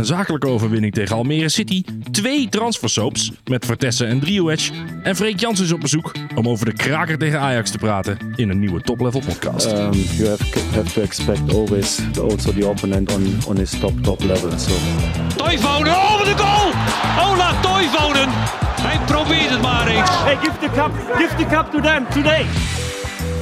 een zakelijke overwinning tegen Almere City, twee transfersoaps met Vertessen en Driehoedge en Freek Jansen is op bezoek om over de kraker tegen Ajax te praten in een nieuwe Top Level podcast. um, you have, have to expect always also the opponent on, on his top top level. So Toivonen, oh wat een goal! Ola Toivonen! Hij probeert het maar eens. Hey, give the cup, give the cup to them today.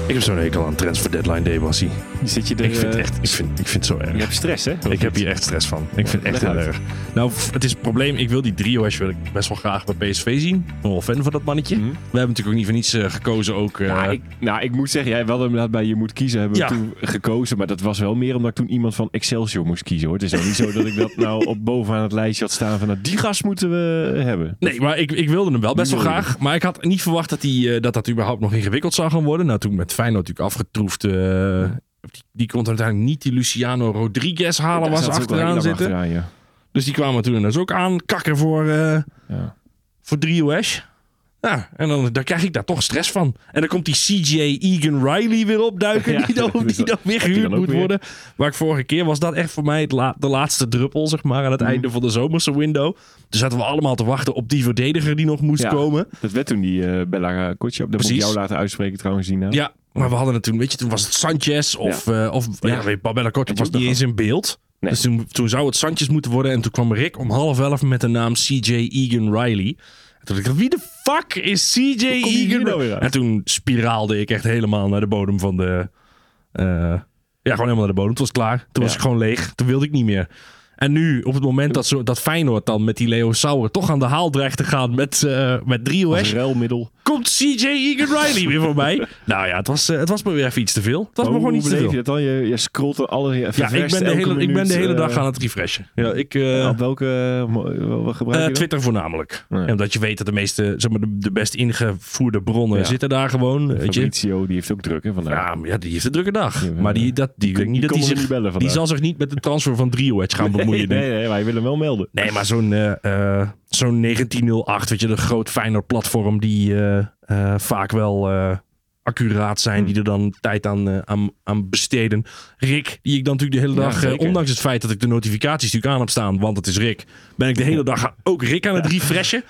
Ik heb zo'n hekel aan transfer deadline day, Bassie. Zit je er, Ik vind het eh, echt, ik vind, ik vind het zo erg. Je hebt stress, hè? Ik heb hier echt stress van. Ik vind het echt heel erg. Nou, het is het probleem. Ik wil die Driehoedge wil ik best wel graag bij PSV zien. Ik ben wel fan van dat mannetje. We hebben natuurlijk ook niet voor niets eh, gekozen ook. eh, ik, nou, ik moet zeggen, jij wel inderdaad bij je moet kiezen hebben Ja. toen gekozen. Maar dat was wel meer omdat ik toen iemand van Excelsior moest kiezen. Hoor. Het is nou niet zo dat ik dat nou op bovenaan het lijstje had staan van nou, die gast moeten we hebben. Nee, maar ik, ik wilde hem wel best wel graag. Maar ik had niet verwacht dat, die, dat dat überhaupt nog ingewikkeld zou gaan worden. Nou, toen met Feyenoord natuurlijk afgetroefd. Die, die kon uiteindelijk niet die Luciano Rodriguez halen Daar heel achteraan zitten. achteraan, ja. Dus die kwamen toen dus ook aan kakken voor, eh Ja. voor Driehoedge. Ja, en dan, dan krijg ik daar toch stress van. En dan komt die CJ Egan Riley weer opduiken. Ja, die dan, die dan weer gehuurd moet weer. worden. Waar ik vorige keer was dat echt voor mij het la- de laatste druppel, zeg maar. Aan het Mhm. einde van de zomerse window. Dus zaten we allemaal te wachten op die verdediger die nog moest Ja. komen. Dat werd toen die eh, Bella Kotschap. Dat moet ik jou laten uitspreken trouwens, Dina. Ja, maar we hadden het toen, weet je, toen was het Sanchez of, eh of ja, Ja. weet je, Babella Kortje was niet eens in beeld. Nee. Dus toen, toen zou het Sanchez moeten worden. En toen kwam Rick om half elf met de naam CJ Egan Riley. En toen dacht ik, wie de fuck is CJ Egan nou Riley? En toen spiraalde ik echt helemaal naar de bodem van de... eh, ja, gewoon helemaal naar de bodem. Het was klaar. Toen was ik gewoon leeg. Toen wilde ik niet meer. En nu, op het moment dat, zo, dat Feyenoord dan met die Leo Sauer toch aan de haal dreigt te gaan met, eh met ruilmiddel. komt CJ Egan Riley weer voorbij. nou ja, het was, eh, het was me weer even iets te veel. Het was me Hoe gewoon iets te veel. je dat dan? Je, je scrolt er alle Ja, ik ben, de hele, ik ben de hele dag aan het refreshen. Ja, ik, eh, Op welke eh, wat gebruik eh, je? Twitter voornamelijk. Ja. Omdat je weet dat de meeste, zeg maar, de, de best ingevoerde bronnen Ja. zitten daar gewoon. Weet je. Fabrizio, die heeft ook druk hè, vandaag. Ja, maar ja, die heeft een drukke dag. Maar die, dat, die, niet dat die, zich, die zal zich niet met de transfer van Driehoedge gaan bemoeien. Nee, nee, maar je wil hem wel melden. Nee, maar zo'n eh, eh, zo'n 1908, weet je, de groot Feyenoord platform die eh, vaak wel accuraat zijn, die er dan tijd aan, aan, aan besteden. Rick, die ik dan natuurlijk de hele Ja, dag, ondanks het feit dat ik de notificaties natuurlijk aan heb staan, want het is Rick, ben ik de hele dag ook Rick aan het refreshen.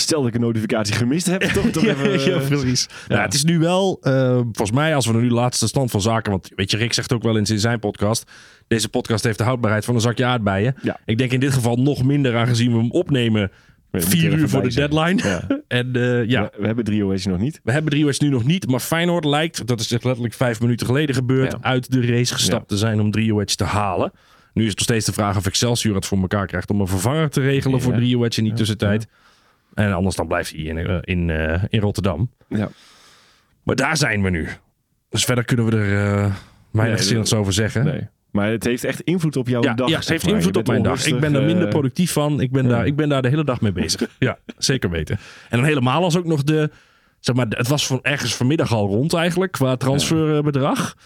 Stel dat ik een notificatie gemist heb, toch? toch ja, even, ja, eh, precies. Ja. het is nu wel, eh, volgens mij, als we nu de laatste stand van zaken, want weet je, Rick zegt ook wel eens in zijn podcast, deze podcast heeft de houdbaarheid van een zakje aardbeien. Ja. Ik denk in dit geval nog minder, aangezien we hem opnemen er vier uur voor de zijn. deadline. Ja. En eh, ja, We, we hebben drie OS nog niet. we hebben Driehoedge nu nog niet, maar Feyenoord lijkt, dat is echt letterlijk vijf minuten geleden gebeurd, Ja. uit de race gestapt te zijn om Driehoedge te halen. Nu is het nog steeds de vraag of Excelsior het voor elkaar krijgt om een vervanger te regelen voor Driehoedge in die tussentijd. En anders dan blijft hij in, eh, in, eh, in Rotterdam. Ja. Maar daar zijn we nu. Dus verder kunnen we er eh weinig Nee, zinnigs over zeggen. Nee. Maar het heeft echt invloed op jouw Ja, dag. ja, het heeft invloed op mijn dag. Ik ben er minder eh, productief van. Ik ben, daar, ik ben daar de hele dag mee bezig. Ja, zeker weten. En dan helemaal als ook nog de... Zeg maar, het was van ergens vanmiddag al rond eigenlijk, qua transferbedrag.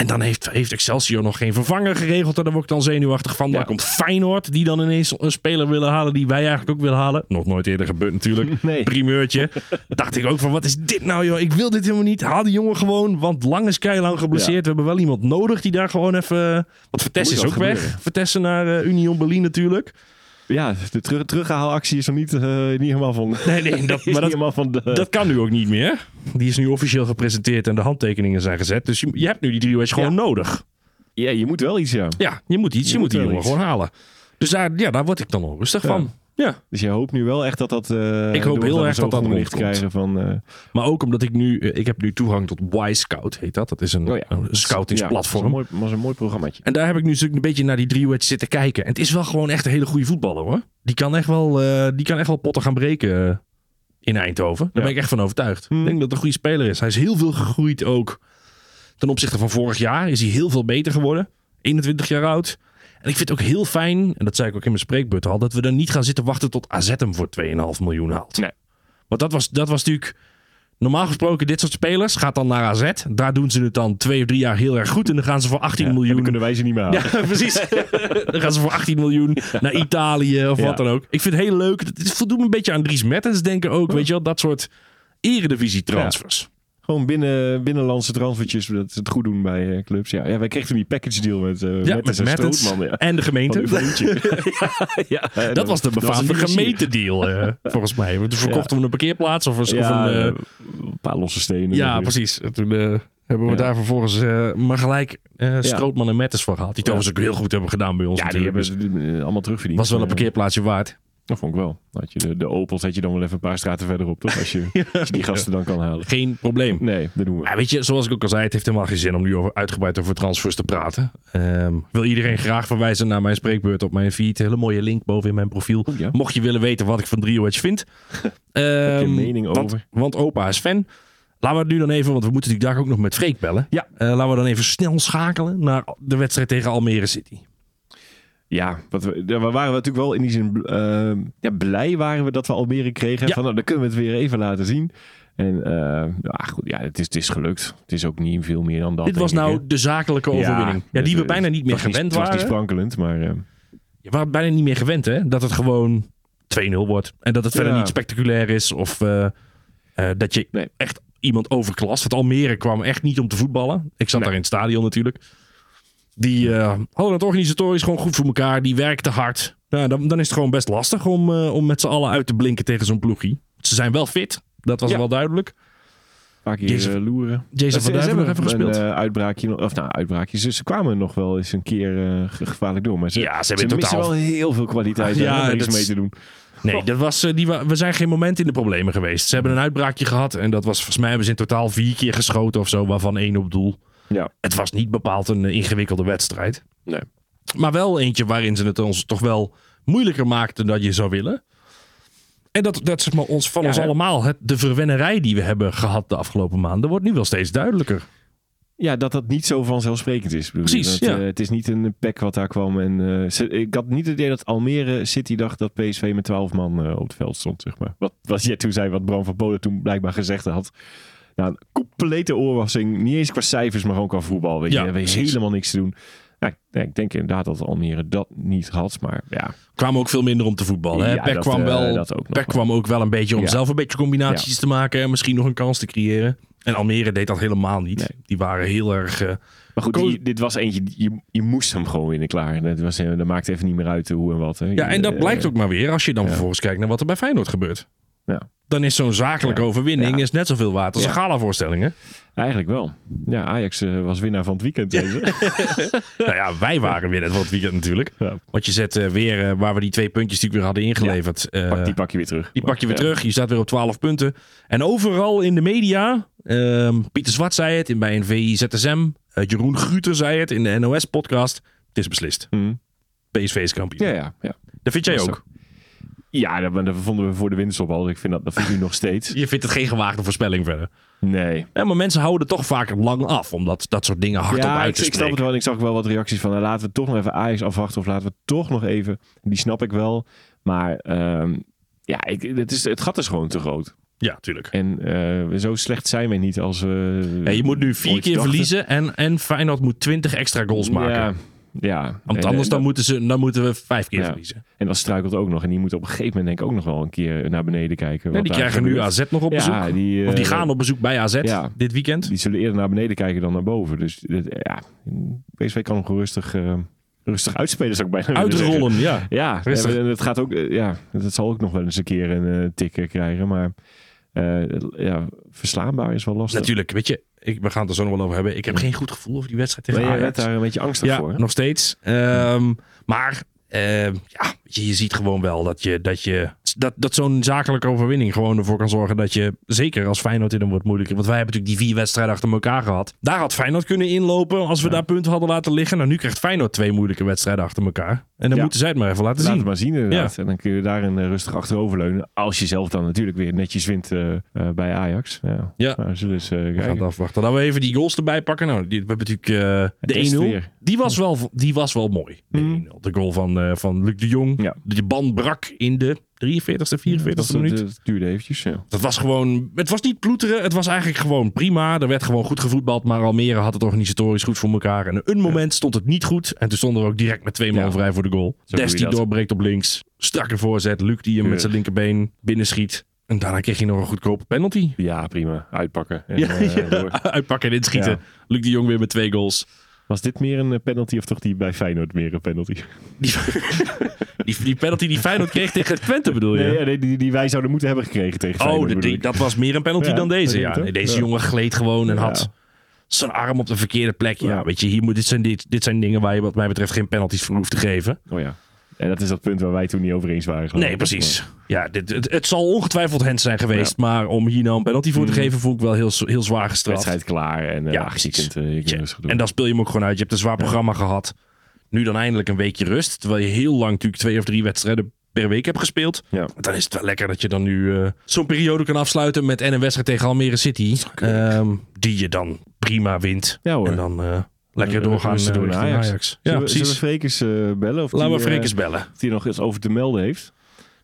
En dan heeft, heeft Excelsior nog geen vervanger geregeld. En daar word ik dan zenuwachtig van. Ja. komt Feyenoord, die dan ineens een speler willen halen die wij eigenlijk ook willen halen. Nog nooit eerder gebeurd natuurlijk. Nee. Primeurtje. Dacht ik ook van, wat is dit nou joh? Ik wil dit helemaal niet. Haal die jongen gewoon, want lang is keilang geblesseerd. Ja. We hebben wel iemand nodig die daar gewoon even... Want Vertessen is ook weg. Vertessen naar eh, Union Berlin natuurlijk. Ja, de terug, terughaalactie is nog niet, eh, niet helemaal van... Nee, nee, dat, maar dat, van de... dat kan nu ook niet meer. Die is nu officieel gepresenteerd en de handtekeningen zijn gezet. Dus je, je hebt nu die driehoedge gewoon nodig. Ja, je moet wel iets, ja. Ja, je moet iets. Je, Je moet moet die jongen iets. gewoon halen. Dus daar, ja, daar word ik dan onrustig van. Ja. Dus je hoopt nu wel echt dat dat... eh, Ik hoop heel erg dat dat licht krijgen van... eh, Maar ook omdat ik nu... eh, Ik heb nu toegang tot Y-Scout, heet dat. Dat is een, oh ja. een scoutingsplatform. Ja, dat was een mooi, was een mooi programmaatje. En daar heb ik nu natuurlijk een beetje naar die driehoedge zitten kijken. En het is wel gewoon echt een hele goede voetballer hoor. Die kan echt wel, die kan echt wel potten gaan breken in Eindhoven. Daar ben ik echt van overtuigd. Hmm. Ik denk dat het een goede speler is. Hij is heel veel gegroeid ook. Ten opzichte van vorig jaar is hij heel veel beter geworden. 21 jaar oud. En ik vind het ook heel fijn, en dat zei ik ook in mijn spreekbeurt al, dat we er niet gaan zitten wachten tot AZ hem voor 2,5 miljoen haalt. Nee. Want dat was, dat was natuurlijk normaal gesproken dit soort spelers. Gaat dan naar AZ. Daar doen ze het dan twee of drie jaar heel erg goed. En dan gaan ze voor 18 Ja, miljoen Dan kunnen wij ze niet meer halen. ja, precies. dan gaan ze voor 18 miljoen naar Italië of wat dan ook. Ik vind het heel leuk. Het voldoet me een beetje aan Dries Mertens denken ook. Weet je wel, dat soort eredivisie transfers. Gewoon binnen, binnenlandse transfertjes dat ze het goed doen bij eh, clubs. Ja, ja, wij kregen toen die package deal met, uh, Ja, met, met en Strootman. Ja. en de gemeente. Ja, ja, Dat was de befaamde gemeentedeal, eh, volgens mij. Toen verkochten we een parkeerplaats of, een- of een... een paar losse stenen. ja, precies. En Toen hebben we daar vervolgens maar gelijk Strootman en Metters voor gehad. Die trouwens ook heel goed hebben gedaan bij ons Ja, die hebben ze allemaal terugverdiend. was wel een parkeerplaatsje waard. Dat vond ik wel. Had je de, de Opels had je dan wel even een paar straten verderop, toch? Als je, als je die gasten dan kan halen. Geen probleem. Nee, dat doen we. Ja, weet je, zoals ik ook al zei, het heeft helemaal geen zin om nu over, uitgebreid over transfers te praten. Ehm, wil iedereen graag verwijzen naar mijn spreekbeurt op mijn feed. Hele mooie link boven in mijn profiel. Ja. Mocht je willen weten wat ik van Drio Edge vind. Ehm, mening over? Want opa is fan. Laten we het nu dan even, want we moeten natuurlijk daar ook nog met Freek bellen. Ja. Eh, laten we dan even snel schakelen naar de wedstrijd tegen Almere City. Ja, wat we, we waren natuurlijk wel in die zin eh, ja, blij waren we dat we Almere kregen. Ja. Van, nou, dan kunnen we het weer even laten zien. En eh, ja, goed, ja, het, is, het is gelukt. Het is ook niet veel meer dan dat. Dit was ik, nou de zakelijke overwinning. Ja, die we bijna niet meer niet- gewend Het was waren. niet sprankelend, maar eh, Je waren bijna niet meer gewend, hè? Dat het gewoon 2-0 wordt. En dat het verder niet spectaculair is. Of eh, eh, dat je Nee. echt iemand overklast. Want Almere kwam echt niet om te voetballen. Ik zat Nee. daar in het stadion natuurlijk. Die eh, hadden het organisatorisch gewoon goed voor elkaar. Die werkten hard. Nou, dan, dan is het gewoon best lastig om, eh, om met z'n allen uit te blinken tegen zo'n ploegie. Ze zijn wel fit. Dat was Ja. wel duidelijk. een paar keer Jason- eh, loeren. Jason van Duiven nog even hebben gespeeld. Een uitbraakje, of nou, uitbraakje. Ze, ze kwamen nog wel eens een keer ge- gevaarlijk door. Maar ze, Ja, ze ze, hebben totaal- wel heel veel kwaliteit Ja, ja, om iets mee te doen. Nee, dat was, die, we zijn geen moment in de problemen geweest. Ze hebben een uitbraakje gehad. En dat was volgens mij hebben ze in totaal vier keer geschoten of zo. Waarvan één op doel. Ja. Het was niet bepaald een eh, ingewikkelde wedstrijd. Nee. Maar wel eentje waarin ze het ons toch wel moeilijker maakten dan je zou willen. En dat, dat zeg maar ons, van Ja, ons hè? allemaal, het, de verwennerij die we hebben gehad de afgelopen maanden, wordt nu wel steeds duidelijker. Ja, dat dat niet zo vanzelfsprekend is. Precies, Dat, ja. eh, het is niet een pack wat daar kwam. En, eh, ik had niet het idee dat Almere City dacht dat PSV met 12 man op het veld stond. Zeg maar. Wat, wat jij toen zei, wat Bram van Polen toen blijkbaar gezegd had. Nou, een complete oorwassing. Niet eens qua cijfers, maar gewoon qua voetbal. Weet je. Ja, helemaal niks te doen. Ja, ik- denk inderdaad dat Almere dat niet had. Maar ja, Kwamen ook veel minder om te voetballen. Hè? Ja, Peck dat, kwam, eh, wel, ook Peck kwam ook wel een beetje om Ja. zelf een beetje combinaties te maken. En misschien nog een kans te creëren. En Almere deed dat helemaal niet. Nee. Die waren heel erg... eh, maar goed, die- dit was eentje, je, je moest hem gewoon winnen klaar. Dat, was, eh, dat maakte even niet meer uit hoe en wat. Hè. Ja, en dat blijkt ook maar weer als je dan vervolgens kijkt naar wat er bij Feyenoord gebeurt. Ja. Dan is zo'n zakelijke Ja. overwinning Ja. is net zoveel waard als een galavoorstelling. hè? Eigenlijk wel. Ja, Ajax eh, was winnaar van het weekend. deze. nou ja, wij waren net van het weekend natuurlijk. Want je zet eh, weer, eh, waar we die twee puntjes die we weer hadden ingeleverd. Pak, die pak je weer terug. die pak je weer terug. Je staat weer op 12 punten. En overal in de media, ehm, Pieter Zwart zei het in, bij een VI ZSM. eh, Jeroen Gruter zei het in de NOS-podcast. Het is beslist. Mhm. PSV is kampioen. Ja, ja, ja. Dat vind jij Dat ook. Ja, dat, dat vonden we voor de winterstop al. Ik vind dat, dat vind ik nu nog steeds. Je vindt het geen gewaagde voorspelling verder. Nee. Ja, maar mensen houden er toch vaak lang af om dat, dat soort dingen hardop Ja, uit ik, te ik snap spreken. het wel. En ik zag wel wat reacties van... nou, laten we toch nog even Ajax afwachten. Of laten we toch nog even... Die snap ik wel. Maar ehm, ja, ik, het, is, het gat is gewoon te groot. Ja, tuurlijk. En eh, zo slecht zijn we niet als we... Ja, je moet nu vier keer dachten. verliezen en, en Feyenoord moet 20 extra goals maken. Ja, ja. Want anders dan, dat- moeten ze, dan moeten we vijf keer Ja. verliezen. En dat struikelt ook nog. En die moeten op een gegeven moment denk ik ook nog wel een keer naar beneden kijken. Wat die krijgen nu. AZ nog op bezoek. Ja, die, of die eh, gaan op bezoek bij AZ ja. dit weekend. Die zullen eerder naar beneden kijken dan naar boven. Dus ja, PSV kan gewoon rustig, eh, rustig uitspelen, zou ik bijna. Uitrollen, ja. Ja, Rustig. en het gaat ook, eh, ja, het zal ook nog wel eens een keer een tik eh, krijgen. Maar ja, verslaanbaar is wel lastig. Natuurlijk, weet je, ik, we gaan het er zo nog wel over hebben. Ik heb geen goed gevoel over die wedstrijd tegen jij Ajax. daar een beetje angstig ja, voor. hè? nog steeds. Ehm, maar ehm, ja, je, je ziet gewoon wel dat, je, dat, je, dat, dat zo'n zakelijke overwinning gewoon ervoor kan zorgen dat je, zeker als Feyenoord in dan wordt moeilijker. Want wij hebben natuurlijk die vier wedstrijden achter elkaar gehad. Daar had Feyenoord kunnen inlopen als we daar punten hadden laten liggen. Nou, nu krijgt Feyenoord twee moeilijke wedstrijden achter elkaar. En dan Ja. moeten zij het maar even laten Laat zien. het maar zien inderdaad. En dan kun je daar een eh, rustig achteroverleunen. Als je zelf dan natuurlijk weer netjes wint eh, eh, bij Ajax. Ja, Ja. Nou, we zullen eens We gaan afwachten. Dan we even die goals erbij pakken. Nou, die, we hebben natuurlijk de 1-0. weer. Die was wel, die was wel mooi. De, Mhm. 1-0. de goal van, van Luc de Jong. De band brak in de 43ste, 44ste dat, minuut. dat duurde eventjes. Ja. Dat was gewoon, het was niet ploeteren. Het was eigenlijk gewoon prima. Er werd gewoon goed gevoetbald. Maar Almere had het organisatorisch goed voor elkaar. En een moment stond het niet goed. En toen stonden we ook direct met twee man Ja. vrij voor de goal. Zo Des die doorbreekt op links. Strakke voorzet. Luc die hem met zijn linkerbeen binnenschiet. En daarna kreeg hij nog een goedkope penalty. Ja, prima. Uitpakken. En, Ja, eh, ja. Uitpakken en inschieten. Ja. Luc de Jong weer met twee goals. Was dit meer een eh, penalty of toch die bij Feyenoord meer een penalty? Die, die, die penalty die Feyenoord kreeg tegen Twente bedoel je? Nee, nee, die, die wij zouden moeten hebben gekregen tegen oh, Feyenoord. de- ik. dat was meer een penalty Ja, dan deze. Ja. Nee, deze Ja. jongen gleed gewoon en had zijn arm op de verkeerde plek. Ja, Ja. weet je, hier moet, dit, zijn, dit, dit zijn dingen waar je wat mij betreft geen penalties voor hoeft te geven. Oh ja. En dat is dat punt waar wij toen niet over eens waren. Nee, precies. Ja, dit, het, het zal ongetwijfeld Hens zijn geweest. Maar om hier nou een penalty voor te geven, voel ik wel heel, heel zwaar gestraft. Wedstrijd klaar. En uh, Ja, je kunt, uh, je kunt Ja. En dan speel je hem ook gewoon uit. Je hebt een zwaar programma gehad. Nu dan eindelijk een weekje rust. Terwijl je heel lang natuurlijk twee of drie wedstrijden per week hebt gespeeld. Ja. Dan is het wel lekker dat je dan nu eh, zo'n periode kan afsluiten met en een wedstrijd tegen Almere City. Ehm, die je dan prima wint. Ja, hoor. En dan eh, lekker doorgaan eh, door naar Ajax. Ajax. Ja, Zullen we- Zullen precies. we Frekers eh, bellen? Of Laat die, maar eh, Frekers bellen. Of die nog iets over te melden heeft.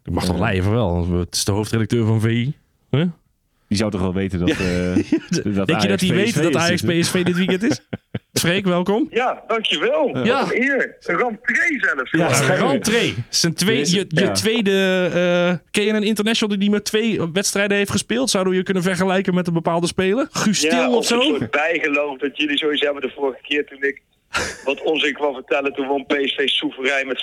Ik mag toch lijven wel. Het is de hoofdredacteur van VI. Huh? Die zou toch wel weten dat... eh, dat Denk je dat hij weet dat Ajax PSV dit weekend is? Freek, welkom. Ja, dankjewel. Ja. Wat een eer. Een rentree zelfs. Ja. Rentree. Zijn twee, je, je ja. tweede. eh ken je een international die maar twee wedstrijden heeft gespeeld? Zouden we je kunnen vergelijken met een bepaalde speler? Guus Ja, Stil of zo? soort bijgeloof dat jullie sowieso hebben de vorige keer toen ik wat onzin kwam vertellen. Toen won PSV soeverein met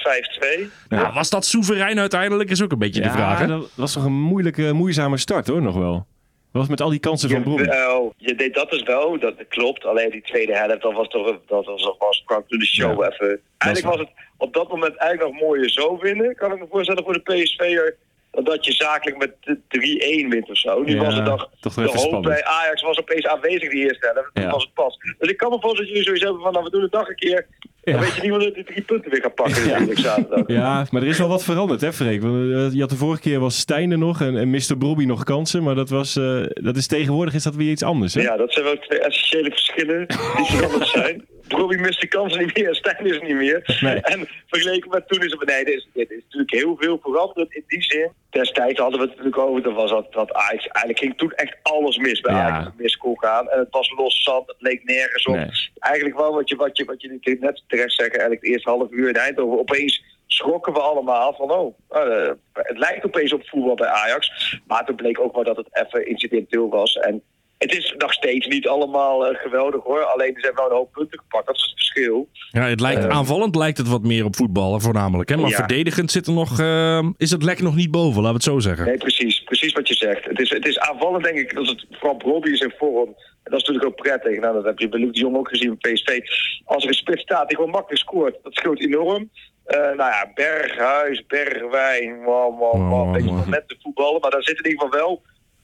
5-2. Ja, was dat soeverein uiteindelijk? Is ook een beetje de vraag. hè? Ja, dat was toch een moeilijke, moeizame start hoor, nog wel. Was met al die kansen van. Jawel, je deed dat dus wel, dat klopt. Alleen die tweede helft, dat was toch dat was was kwam toen de show Ja. even. Eigenlijk was het op dat moment eigenlijk nog mooier zo winnen, kan ik me voorstellen voor de PSV'er. Dan dat je zakelijk met de 3-1 wint of zo. Nu Ja, was het nog, toch de hoop spannend. bij Ajax was opeens aanwezig die eerste helft. Toen Ja. was het pas. Dus ik kan me voorstellen dat jullie sowieso hebben van, nou we doen het nog een keer. Dan Ja. weet je niet wanneer die drie punten weer gaat pakken Ja. natuurlijk zaterdag. Ja, maar er is wel wat veranderd, hè, Freek? Want, eh, je had de vorige keer was Stijn er nog en, en Mr. Bobby nog kansen. Maar dat, was, eh, dat is tegenwoordig is dat weer iets anders, hè? Ja, dat zijn wel twee essentiële verschillen die veranderd zijn. Robbie mist de kansen niet meer en Stijn is niet meer. Nee. En vergeleken met toen is het... Nee, dit is, is natuurlijk heel veel veranderd in die zin. Destijds hadden we het natuurlijk over, dat was dat, dat Ajax... Eigenlijk ging toen echt alles mis bij Ja. Ajax. mis kon gaan. En het was los zand, het leek nergens op. Nee. Eigenlijk wel wat je, wat, je, wat je net terecht zeggen, eigenlijk het eerste half uur in Eindhoven. Opeens schrokken we allemaal van, oh, eh, het lijkt opeens op voetbal bij Ajax. Maar toen bleek ook wel dat het even incidenteel was. En het is nog steeds niet allemaal eh, geweldig hoor. Alleen er zijn wel een hoop punten gepakt. Dat is het verschil. Ja, het lijkt, aanvallend lijkt het wat meer op voetballen voornamelijk. Hè? Maar Ja. verdedigend zit er nog, eh, is het lek nog niet boven, laten we het zo zeggen. Nee, precies. Precies wat je zegt. Het is, het is aanvallend denk ik. Dat het, vooral Robbie is in vorm. En dat is natuurlijk ook prettig. Nou, dat heb je bij Luc de Jong ook gezien bij PSV. Als er een spits staat die gewoon makkelijk scoort. Dat scheelt enorm. Eh, nou ja, Berghuis, Bergwijn. Wow, wow, Wow, wow. wow, Beetje wow. momenten voetballen. Maar daar zit in ieder geval wel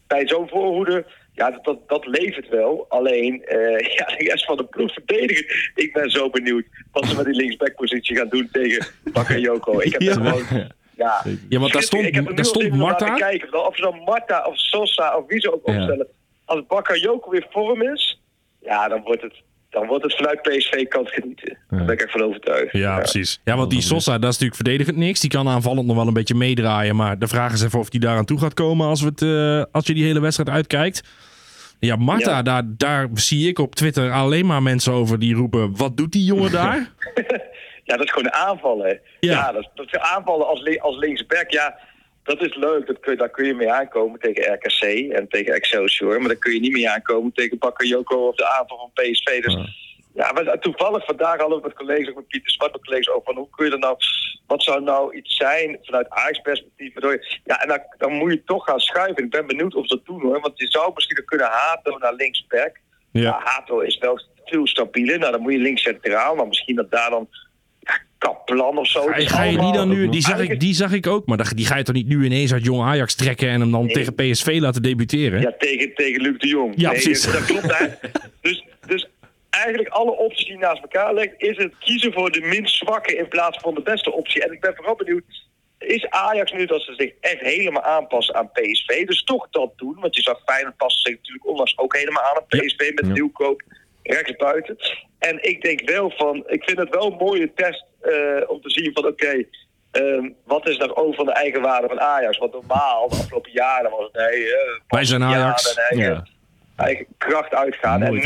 bij zo'n voorhoede. Ja, dat, dat, dat levert wel. Alleen, eh, ja, de rest van de ploeg verdedigen. Ik ben zo benieuwd wat ze met die linksbackpositie gaan doen tegen Bakayoko. Ik heb Ja. gewoon... Ja, Ja, want daar stond, ik heb nu daar stond Marta. Kijken, of ze dan Marta of Sosa of wie ze ook Ja. opstellen. Als Bakayoko weer vorm is, ja, dan wordt het, dan wordt het vanuit PSV-kant genieten. Daar ben ik echt van overtuigd. Ja, precies. Ja, want die Sosa, dat is natuurlijk verdedigend niks. Die kan aanvallend nog wel een beetje meedraaien. Maar de vraag is even of die daaraan toe gaat komen als, we het, eh, als je die hele wedstrijd uitkijkt. Ja, Marta, Ja. Daar, daar zie ik op Twitter alleen maar mensen over die roepen... Wat doet die jongen daar? Ja, dat is gewoon aanvallen. Ja. Ja, dat, dat is aanvallen als, als linksback. Ja, dat is leuk. Dat kun, daar kun je mee aankomen tegen RKC en tegen Excelsior. Maar daar kun je niet mee aankomen tegen Bakayoko of de aanval van PSV. Dus ja, maar toevallig vandaag hadden we met collega's, met Pieter Zwart, met collega's over van hoe kun je er nou, wat zou nou iets zijn vanuit Ajax-perspectief? waardoor je- Ja, en dan, dan moet je toch gaan schuiven. Ik ben benieuwd of ze dat doen hoor, want je zou misschien kunnen Hato naar linksback. Ja. Hato is wel veel stabieler. Nou, dan moet je links centraal, maar misschien dat daar dan Kaplan of zo. Ga, ga je die dan nu... Die zag, ik, die zag ik ook. Maar die ga je toch niet nu ineens uit jong Ajax trekken... en hem dan Nee. tegen PSV laten debuteren? Ja, tegen, tegen Luc de Jong. Ja, Nee, precies. Dat, dat klopt. Dus, dus eigenlijk alle opties die je naast elkaar legt, is het kiezen voor de minst zwakke in plaats van de beste optie. En ik ben vooral benieuwd, is Ajax nu dat ze zich echt helemaal aanpassen aan PSV? Dus toch dat doen, want je zag Feyenoord passen zich natuurlijk onlangs ook helemaal aan aan PSV met Nieuwkoop rechtsbuiten. En ik denk wel van, ik vind het wel een mooie test eh, om te zien van oké, ehm, wat is nou over van de eigenwaarde van Ajax? Want normaal, de afgelopen jaren was het nee, eh, Wij zijn Ajax. ja, en eigen, Ja. eigen kracht uitgaan. En nu,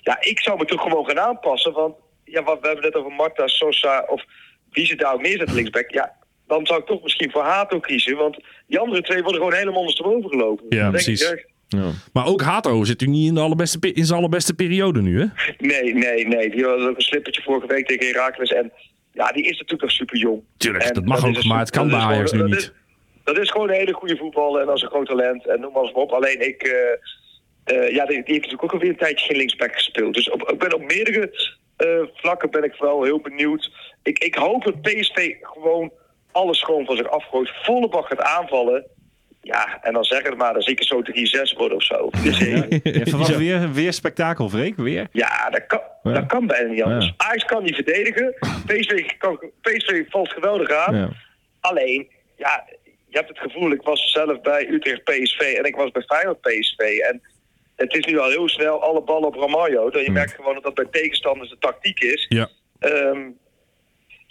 ja, ik zou me toch gewoon gaan aanpassen. Want ja, wat, we hebben het net over Marta, Sosa of wie ze daar ook neerzet linksback. Ja, dan zou ik toch misschien voor Hato kiezen. Want die andere twee worden gewoon helemaal ondersteboven gelopen. Ja, precies. ik Ja. Maar ook Hato zit u niet in, de allerbeste, in zijn allerbeste periode nu, hè? Nee, nee, nee. Die had ook een slippertje vorige week tegen Herakles. En ja, die is natuurlijk nog super jong. Tuurlijk, En dat mag is ook, maar het super- kan bij Ajax nu niet. is- Dat is gewoon een hele goede voetballer en dat is een groot talent. En noem maar eens op. Alleen ik... eh, eh, ja, die, die heeft natuurlijk ook alweer een tijdje geen linksback gespeeld. Dus op, ik ben op meerdere eh, vlakken ben ik wel heel benieuwd. Ik, ik hoop dat PSV gewoon alles gewoon van zich afgooit. Volle bak gaat aanvallen. Ja, en dan zeg het maar, dan zie ik het zo 3-6 worden of zo. Dus, verwacht weer, weer spektakel, Freek? Weer? ja, dat kan, Ja. dat kan bijna niet anders. Ja. Ajax kan niet verdedigen. PSV, kan, PSV valt geweldig aan. Ja. Alleen, ja, je hebt het gevoel, ik was zelf bij Utrecht PSV en ik was bij Feyenoord PSV. En het is nu al heel snel alle ballen op Ramaljo. Dat je merkt gewoon dat dat bij tegenstanders de tactiek is. Ja. Ehm,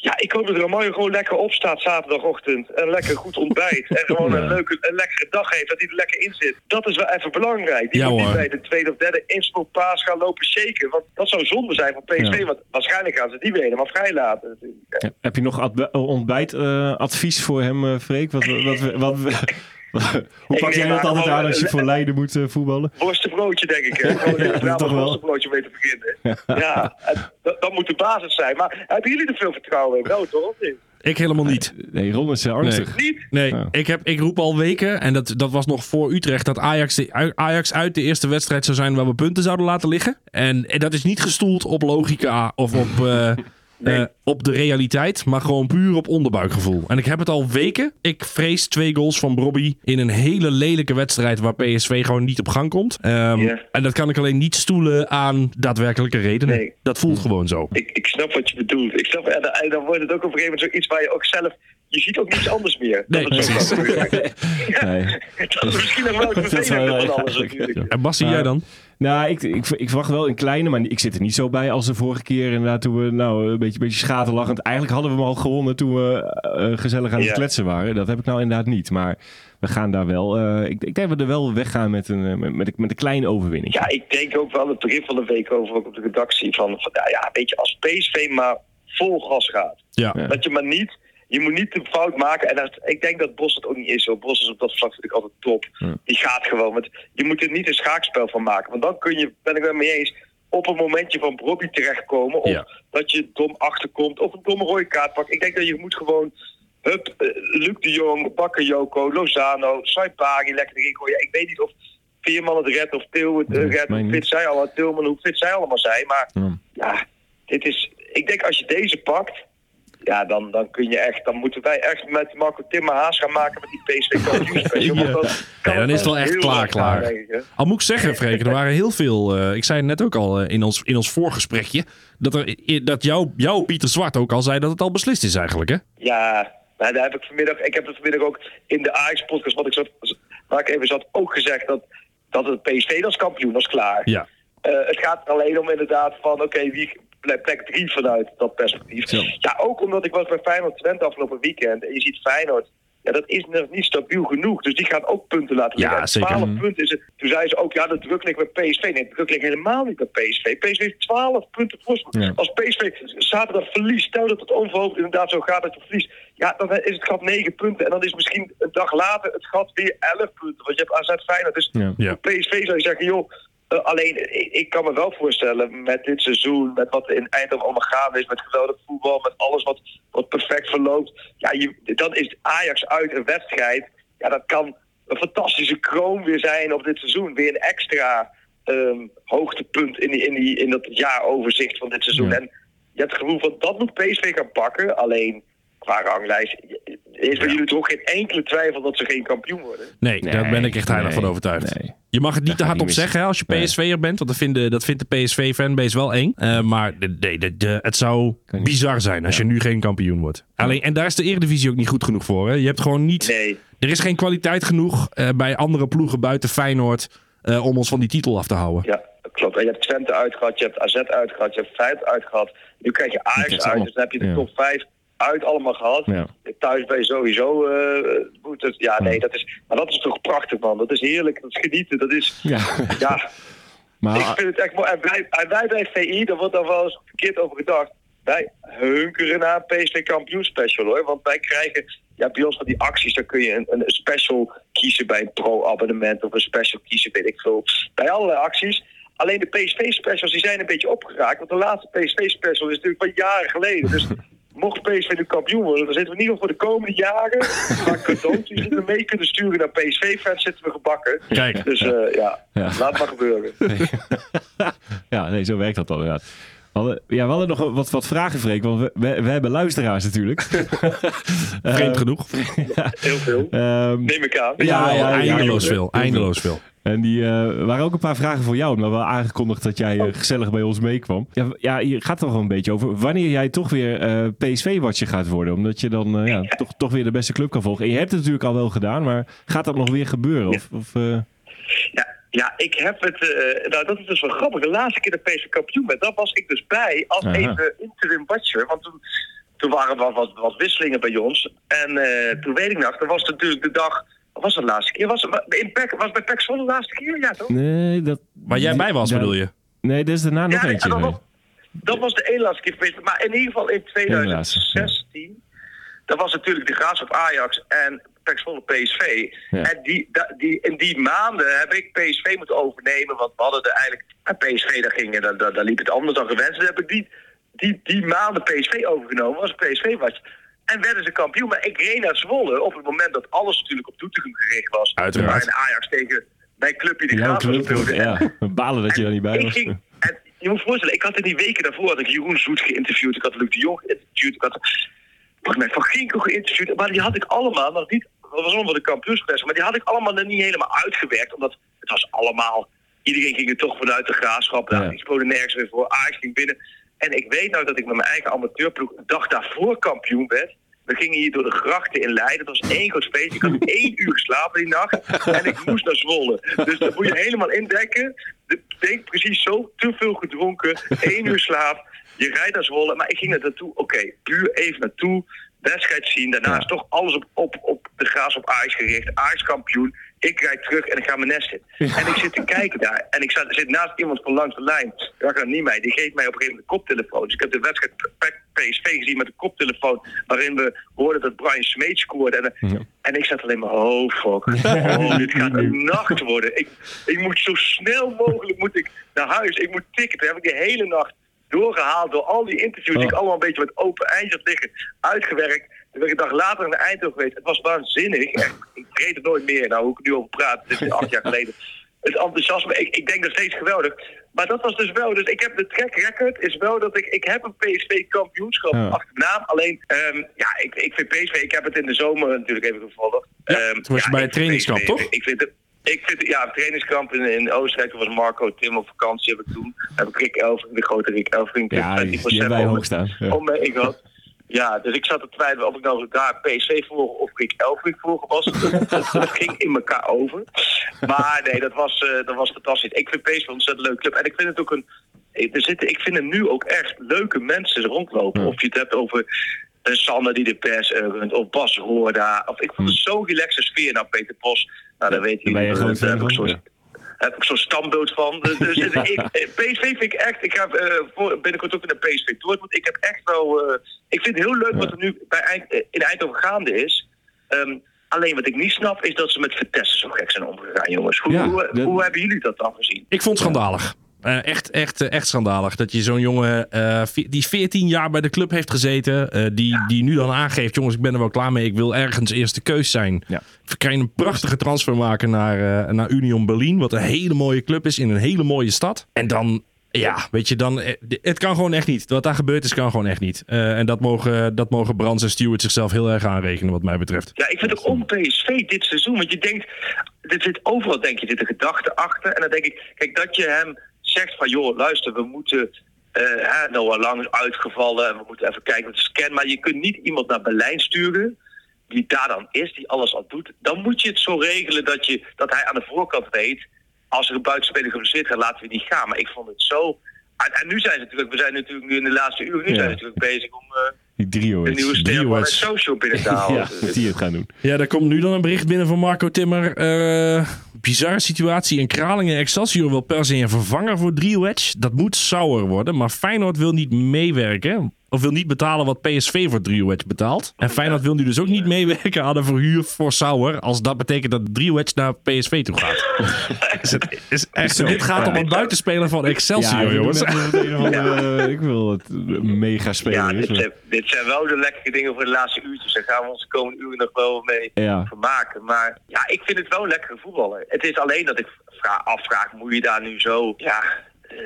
ja, ik hoop dat Ramaljo gewoon lekker opstaat zaterdagochtend. En lekker goed ontbijt. En gewoon Ja. een leuke, een lekkere dag heeft. Dat hij er lekker in zit. Dat is wel even belangrijk. Die Ja, moet hoor. niet bij de tweede of derde inspookpaas gaan lopen shaken. Want dat zou zonde zijn voor PSV. Ja. Want waarschijnlijk gaan ze die weer helemaal vrij laten. natuurlijk. Ja. Heb je nog adv- ontbijtadvies voor hem, eh, Freek? Wat, wat, wat, we- hoe Ik pak jij neem dat altijd aan als je voor Leiden moet eh, voetballen? Worstenbroodje, denk ik. Hè? Gewoon Ja, een ja, toch wel. worstenbroodje mee te beginnen. Ja, dat, dat moet de basis zijn. Maar hebben jullie er veel vertrouwen in? Wel, toch? Ik helemaal niet. Nee, Ron is angstig. Niet? Nee, Ja. ik, heb, ik roep al weken, en dat, dat was nog voor Utrecht, dat Ajax, de, Ajax uit de eerste wedstrijd zou zijn waar we punten zouden laten liggen. En, en dat is niet gestoeld op logica of op, eh, Nee. eh, op de realiteit, maar gewoon puur op onderbuikgevoel. En ik heb het al weken. Ik vrees twee goals van Bobby in een hele lelijke wedstrijd waar PSV gewoon niet op gang komt. Ehm. En dat kan ik alleen niet stoelen aan daadwerkelijke redenen. Nee. Dat voelt gewoon zo. Ik, ik snap wat je bedoelt. Ik snap, en, dan- en dan wordt het ook op een gegeven moment zoiets waar je ook zelf... Je ziet ook niets anders meer. Nee, dat is belangrijk. Nee. Dat is misschien nog wel het vervelende van alles natuurlijk. En Bassie, jij dan? Nou, ik, ik, ik verwacht wel een kleine, maar ik zit er niet zo bij als de vorige keer. Inderdaad, toen we nou, een beetje, beetje schaterlachend. Eigenlijk hadden we hem al gewonnen toen we eh, gezellig aan het Ja. kletsen waren. Dat heb ik nou inderdaad niet. Maar we gaan daar wel. eh, ik, ik denk dat we er wel weggaan met een, eh, met, met, een- met een kleine overwinning. Ja, ik denk ook wel het begin van de week over ook op de redactie van, van ja, ja, weet je, als PSV maar vol gas gaat. Ja. Ja. Dat je maar niet, je moet niet de fout maken. En dat, ik denk dat Bos het ook niet is. Hoor. Bos is op dat vlak ik altijd top. Ja. Die gaat gewoon. Want je moet er niet een schaakspel van maken. Want dan kun je, ben ik wel mee eens, op een momentje van Bobby terechtkomen. Of Ja. dat je dom achterkomt. Of een domme rode kaart pakt. Ik denk dat je moet gewoon... Hup, eh, Luc de Jong, Bakayoko, Lozano, Saipari lekker erin gooien. Ik weet niet of Veerman het redt of Til het eh, Nee, redt. Hoe fit zij allemaal, Tilman, hoe fit zij allemaal zijn. Maar Ja. ja, dit is. Ik denk als je deze pakt. Ja, dan, dan kun je echt. Dan moeten wij echt met Marco Timmer haast gaan maken met die PSV kampioenspecial. Ja. dan kan Nee, dan is het wel echt klaar, klaar. Al moet ik zeggen, Freek, er waren heel veel. eh, ik zei het net ook al eh, in, ons, in ons voorgesprekje. Dat, er, dat jouw jou, Pieter Zwart ook al zei dat het al beslist is eigenlijk. Hè? Ja, nou, daar heb ik vanmiddag. Ik heb het vanmiddag ook in de Ajax-podcast. Wat ik zat, waar ik even zat, ook gezegd dat. Dat het PSV als kampioen was klaar. Ja. Eh, het gaat er alleen om inderdaad van, oké, wie plek plek drie vanuit dat perspectief. Zo. Ja, ook omdat ik was bij Feyenoord Twente afgelopen weekend. En je ziet Feyenoord, ja, dat is nog niet stabiel genoeg. Dus die gaat ook punten laten Ja, liggen. En zeker. 12 punten is het. Toen zeiden ze ook, ja, de druk ligt bij PSV. Nee, de druk ligt helemaal niet bij PSV. PSV heeft 12 punten voorsprong. Ja. Als PSV zaterdag verliest, stel dat het onverhoopt inderdaad zo gaat dat je verliest. Ja, dan is het gat 9 punten. En dan is misschien een dag later het gat weer 11 punten. Want je hebt AZ Feyenoord. Dus Ja. Ja. PSV zou je zeggen, joh, alleen ik, ik kan me wel voorstellen met dit seizoen, met wat er in Eindhoven allemaal gaande is, met geweldig voetbal, met alles wat, wat perfect verloopt. Ja, je, dan is Ajax uit een wedstrijd. Ja, dat kan een fantastische kroon weer zijn op dit seizoen. Weer een extra ehm, hoogtepunt in, die, in, die, in dat jaaroverzicht van dit seizoen. Ja. En je hebt het gevoel van dat moet PSV gaan pakken. Alleen qua ranglijst is bij jullie toch geen enkele twijfel dat ze geen kampioen worden. Nee, daar ben ik echt heilig nee, van overtuigd. nee. Je mag het niet Dat te hard op zeggen hè, als je Nee. PSV'er bent. Want dat, vinden, dat vindt de PSV-fanbase wel eng. Eh, maar de, de, de, de- het zou bizar zijn als je nu geen kampioen wordt. Alleen, en daar is de Eredivisie ook niet goed genoeg voor. Hè. Je hebt gewoon niet... Nee. Er is geen kwaliteit genoeg eh, bij andere ploegen buiten Feyenoord... eh, om ons van die titel af te houden. Ja, klopt. En je hebt Twente uitgehad, je hebt AZ uitgehad, je hebt Feyenoord uitgehad. Nu krijg je Ajax uit, dus dan heb je de ja. top 5 uit allemaal gehad. Ja. Thuis ben je sowieso moet het. Ja, nee, dat is. Maar dat is toch prachtig, man. Dat is heerlijk. Dat is genieten. Dat is. Ja. Ja, ik Maar vind het echt mooi. En wij, en wij bij VI, daar wordt dan wel eens verkeerd over gedacht. Wij hunkeren naar een PSV kampioen special hoor. Want wij krijgen ja, bij ons van die acties, dan kun je een, een special kiezen bij een pro-abonnement of een special kiezen, weet ik veel. Bij allerlei acties. Alleen de PSV-specials die zijn een beetje opgeraakt. Want de laatste PSV-special is natuurlijk van jaren geleden. Dus mocht PSV nu kampioen worden, dan zitten we in ieder geval voor de komende jaren. Maar cadeautjes die we mee kunnen sturen naar PSV-fans zitten we gebakken. Kijk. Dus eh, ja, Ja. laat maar gebeuren. Ja, nee, zo werkt dat dan inderdaad. We hadden, ja, we hadden nog wat, wat vragen, Freek, want we, we, we hebben luisteraars natuurlijk. Vreemd genoeg. Heel veel. Ehm, Neem ik aan. Ja, ja, ja, eindeloos ja. veel. Eindeloos veel. En die eh, waren ook een paar vragen voor jou, omdat we aangekondigd dat jij Oh. eh, gezellig bij ons meekwam. Ja, ja, hier gaat toch wel een beetje over wanneer jij toch weer eh, PSV-watcher gaat worden. Omdat je dan eh, ja, toch, toch weer de beste club kan volgen. En je hebt het natuurlijk al wel gedaan, maar gaat dat nog weer gebeuren? Of, of, eh, Ja, ja, ik heb het. eh, nou, dat is dus wel grappig. De laatste keer dat PSV kampioen werd, daar was ik dus bij als Aha. even interim watcher. Want toen, toen waren er wat, wat, wat wisselingen bij ons. En eh, toen weet ik nog, dat was natuurlijk de dag. Wat was het de laatste keer? Was, in Pek, was het bij Pek Zwolle de laatste keer? Ja, toch? nee, dat... Waar jij bij was, bedoel je? Nee, dat is daarna nog ja, eentje. dat, was, dat was de ene laatste keer geweest. Maar in ieder geval in laatste, 2016. Dat was natuurlijk de Graafschap Ajax en Pek Zwolle PSV. Ja. En die, da- die, in die maanden heb ik PSV moeten overnemen. Want we hadden er eigenlijk... En PSV, daar, ging, daar, daar, daar liep het anders dan gewenst. Dus heb ik die, die, die maanden PSV overgenomen. Was PSV was. En werden ze kampioen. Maar ik reed naar Zwolle op het moment dat alles natuurlijk op Doetinchem gericht was. Uiteraard. En Ajax tegen mijn clubje de club, speelde. ja. Balen dat je daar niet bij was. ging, en je moet je voorstellen, ik had in die weken daarvoor had ik Jeroen Zoet geïnterviewd, ik had Luc de Jong geïnterviewd, ik had Van Ginkel geïnterviewd, maar die had ik allemaal nog niet, dat was allemaal de kampioenspers, maar die had ik allemaal nog niet helemaal uitgewerkt, omdat het was allemaal, iedereen ging er toch vanuit de graafschap, Ja. die speelde nergens meer voor, Ajax ging binnen. En ik weet nou dat ik met mijn eigen amateurploeg een dag daarvoor kampioen werd. We gingen hier door de grachten in Leiden. Dat was één groot feest. Ik had één uur geslapen die nacht. En ik moest naar Zwolle. Dus dat moet je helemaal indekken. De- Denk precies zo. Te veel gedronken. één uur slaap. Je rijdt naar Zwolle. Maar ik ging er naartoe. Oké, puur even naartoe. Wedstrijd zien. Daarna is toch alles op, op, op de graas op Ajax gericht. Ajax kampioen. Ik rijd terug en ik ga mijn nest in. En ik zit te kijken daar. En ik zat, zit naast iemand van langs de lijn. Ragnar Niemeij. Die geeft mij op een gegeven moment een koptelefoon. Dus ik heb de wedstrijd PSV gezien met een koptelefoon. Waarin we hoorden dat Brian Smeet scoorde. En, Ja. en ik zat alleen maar, oh fuck. Oh, dit gaat een nacht worden. Ik, ik moet zo snel mogelijk moet ik naar huis. Ik moet tikken. Toen heb ik de hele nacht doorgehaald door al die interviews die ik Oh. allemaal een beetje met open eind had liggen. Uitgewerkt. Toen ben ik een dag later naar Eindhoven geweest. Het was waanzinnig. Echt, ik vergeet het nooit meer. Nou, hoe ik er nu over praat. Het is acht jaar geleden. Het enthousiasme, ik, ik denk nog steeds geweldig. Maar dat was dus wel. Dus ik heb de track record is wel dat ik. Ik heb een PSV kampioenschap Ja. achter mijn naam. Alleen, ehm, ja, ik, ik vind PSV. Ik heb het in de zomer natuurlijk even gevolgd. Ja, Ehm, toen was je bij ik vind trainingskamp, PSV toch? Ik vind het. Ik vind ja, trainingskamp in, in Oostenrijk toen was Marco Tim op vakantie. Heb ik toen heb ik Rick Elfring, de grote Rick Elfring, Ja, die, 20% die hebben wij hoog staan. Ja. om ik had. Ja, dus ik zat te twijfelen of ik nou daar PSV volgen of Rick Elfrink volgen was. dat, ging in elkaar over. Maar nee, dat was, eh, dat was fantastisch. Ik vind PSV een ontzettend leuk club. En ik vind het ook een... Er zitten, ik vind er nu ook echt leuke mensen rondlopen. Ja. Of je het hebt over eh, Sander die de pers eh, runt, of Bas Hoorda. Of ik vond het zo'n relaxe sfeer. Nou, Peter Pos, nou, dat weet je. Daar ben je groot fan heb ik zo'n- ja. heb ik zo'n stambeeld van. Dus, dus ik, eh, PSV vind ik echt. Ik ga eh, voor, binnenkort ook in de PSV Dortmund. Ik heb echt wel. eh, ik vind het heel leuk wat er nu bij Eind, eh, in Eindhoven gaande is. Ehm, alleen wat ik niet snap is dat ze met Vitesse zo gek zijn omgegaan, jongens. Hoe, Ja, hoe, dat- hoe hebben jullie dat dan gezien? Ik vond het schandalig. Eh, echt, echt, eh, echt schandalig. Dat je zo'n jongen eh, die 14 jaar bij de club heeft gezeten. die, die nu dan aangeeft: jongens, ik ben er wel klaar mee. Ik wil ergens eerste keus zijn. Ja. We kan je een prachtige transfer maken naar, naar Union Berlin. Wat een hele mooie club is in een hele mooie stad. En dan. Ja, weet je, dan, het kan gewoon echt niet. Wat daar gebeurd is, kan gewoon echt niet. En dat mogen, dat mogen Brands en Stewart zichzelf heel erg aanrekenen, wat mij betreft. Ja, ik vind ook om PSV dit seizoen. Want je denkt, er zit overal denk je, zit een gedachte achter. En dan denk ik, kijk, dat je hem zegt van, joh, luister, we moeten... eh hè, Noah Lang is uitgevallen en we moeten even kijken met de scan. Maar je kunt niet iemand naar Berlijn sturen die daar dan is, die alles al doet. Dan moet je het zo regelen dat, je, dat hij aan de voorkant weet... als er een buitenspeler geblesseerd gaat, laten we die gaan. Maar ik vond het zo... En, en nu zijn ze natuurlijk, we zijn natuurlijk nu in de laatste uren, nu Ja. zijn ze natuurlijk bezig om eh Die drio de nieuwe is. ster van social binnen te halen. Ja, dat die het gaan doen. Ja, daar komt nu dan een bericht binnen van Marco Timmer. Eh bizarre situatie in Kralingen. Excelsior wil per se een vervanger voor Driewedge. Dat moet Sauer worden, maar Feyenoord wil niet meewerken. of wil niet betalen wat PSV voor Driewedge betaalt. En Feyenoord wil nu dus ook niet meewerken aan een verhuur voor Sauer. Als dat betekent dat Driewedge naar PSV toe gaat. is het, is echt, dit gaat om een buitenspeler van Excelsior, Ja, jongens. andere, Ik wil het een mega Ja, speler is. dit zijn, dit zijn wel de lekkere dingen voor de laatste uurtjes. Daar gaan we ons de komende uren nog wel mee Ja. vermaken. Maar ja, ik vind het wel een lekkere voetballer. Het is alleen dat ik vra- afvraag, moet je daar nu zo... Ja, eh,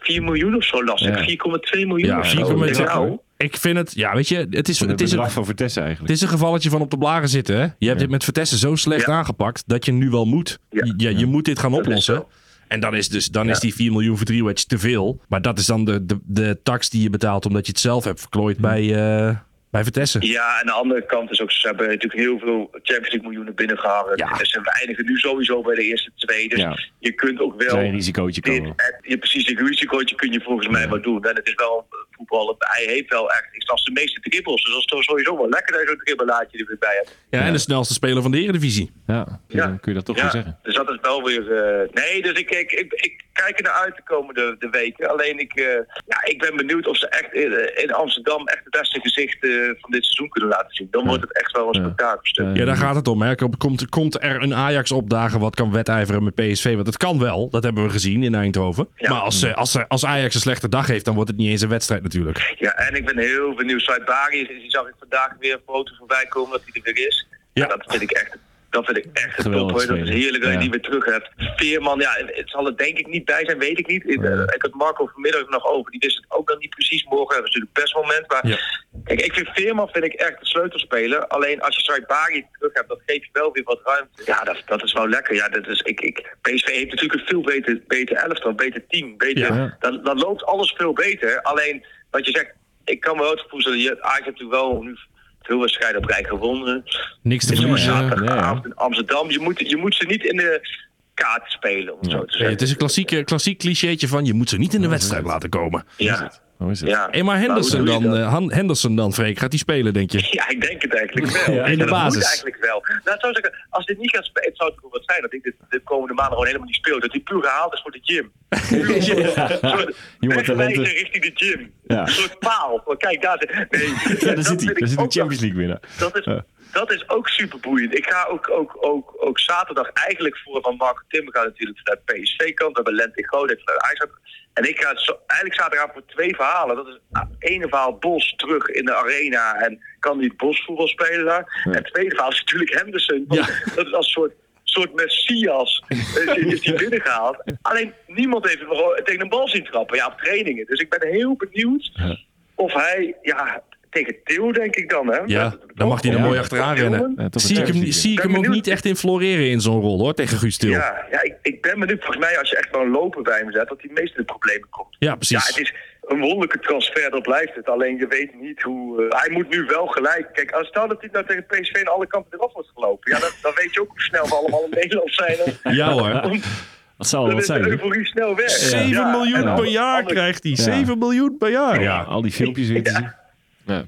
4 miljoen of zo lastig. Ja. 4,2 miljoen Ja, of zo. 4,2. Nou, Ik vind het, ja, weet je, het is, Het het is, een, van Vertessen het eigenlijk. is een gevalletje van op de blaren zitten. Hè? Je hebt dit met Vertessen zo slecht Ja. aangepakt dat je nu wel moet. Ja. Je, je, moet dit gaan oplossen. En dan is, dus, dan is die 4 miljoen voor Driewedge te veel. Maar dat is dan de, de, de tax die je betaalt omdat je het zelf hebt verklooid bij, eh bij. Ja, en de andere kant is ook, ze hebben natuurlijk heel veel Champions League miljoenen binnengehangen. Ja. En ze eindigen nu sowieso bij de eerste twee. Dus Ja. je kunt ook wel... Klein risicootje dit, komen. en je, precies, dit risicootje kun je volgens mij wel doen. En het is wel een voetballer. Hij heeft wel echt, ik snap de meeste dribbles. Dus dat is toch sowieso wel lekker dat je zo'n dribbelaatje er weer bij hebt. Ja, en de snelste speler van de Eredivisie. Ja, Ja. dan kun je dat toch Ja, wel zeggen. dus dat is wel weer... eh, nee, dus ik, ik, ik, ik kijk er naar uit de komende de weken. Alleen ik, eh, ja, ik ben benieuwd of ze echt in, in Amsterdam echt het beste gezicht eh, van dit seizoen kunnen laten zien. Dan wordt het echt wel een spektakelstuk. Ja. Daar gaat het om. Hè. Komt, komt er een Ajax opdagen wat kan wedijveren met PSV? Want het kan wel. Dat hebben we gezien in Eindhoven. Maar als, eh, als, als Ajax een slechte dag heeft, dan wordt het niet eens een wedstrijd natuurlijk. Ja, en ik ben heel benieuwd. Saibari, die zag ik vandaag weer een foto voorbij komen dat hij er weer is. Ja. Ja. dat vind ik echt. Dat vind ik echt een Geweldig top hoor. Dat is heerlijk dat je die weer terug hebt. Veerman, ja, het zal er denk ik niet bij zijn, weet ik niet. Ik, ik had Marco vanmiddag nog over. Die wist het ook nog niet precies. Morgen hebben ze natuurlijk best moment. Maar Ja. kijk, ik vind Veerman vind ik echt een sleutelspeler. Alleen als je Saibari terug hebt, dan geef je wel weer wat ruimte. Ja, dat, dat is wel lekker. Ja, dat is, ik, ik, PSV heeft natuurlijk een veel beter, beter elftal, een beter team. Beter, Ja. dan, dan loopt alles veel beter. Alleen wat je zegt, ik kan me wel het gevoel stellen, je heeft natuurlijk wel nu veel wedstrijden op rij gewonnen. Niks te verliezen. zaterdagavond ja. in Amsterdam. Je moet, je moet ze niet in de kaart spelen, om het zo te Nee, zeggen. het is een klassieke, klassiek clichétje van je moet ze niet in de wedstrijd laten komen. Ja, Hoe is het? ja. Hey, maar Nou, Henderson dan, eh, Henderson dan, Freek, gaat hij spelen, denk je? Ja, ik denk het eigenlijk wel. Ja, in de dat basis. Moet eigenlijk wel. Nou, zou zeggen, als dit niet gaat spelen, zou het wat zijn dat ik dit de komende maanden gewoon helemaal niet speel. Dat hij puur gehaald is voor de gym. Talenten. richting de gym. Ja. Een soort paal. Kijk, daar zit... Nee, Ja, daar zit hij. Daar zit de Champions League winnaar. Dat is. Dat is ook super boeiend. Ik ga ook, ook, ook, ook zaterdag eigenlijk voor van Marco Timmer gaan natuurlijk vanuit PSV-kant. We hebben Lente Groot vanuit Ajax. En ik ga zo, eigenlijk zaterdag voor twee verhalen. Dat is ah, ene verhaal Bos terug in de arena en kan die Bos voetbal spelen daar. En het tweede verhaal is natuurlijk Henderson. Ja. Dat is als soort soort messias is, is die binnengehaald. Alleen niemand heeft hem tegen een bal zien trappen ja, op trainingen. Dus ik ben heel benieuwd of hij, ja, tegen Theo denk ik dan hè. Ja, dan mag hij er Ja. mooi achteraan rennen. Ja, Zie ik hem, zie ik hem ook niet echt in floreren in zo'n rol hoor, tegen Guus Til. Ja, Ja, ja ik, ik ben benieuwd. Volgens mij als je echt gewoon lopen bij hem zet, dat hij meest in de problemen komt. Ja, precies. het is een wonderlijke transfer, dat blijft het. Alleen je weet niet hoe... eh, hij moet nu wel gelijk... Kijk, als stel dat hij nou tegen PSV aan alle kanten eraf wordt gelopen. Ja, dan, dan weet je ook hoe snel we allemaal in Nederland zijn. Ja hoor. Dat zal wel wat is de zijn. snel weg. 7 Ja, miljoen per jaar krijgt hij. Ja. 7 miljoen per jaar. Ja, al die filmpjes weer te zien. Ja.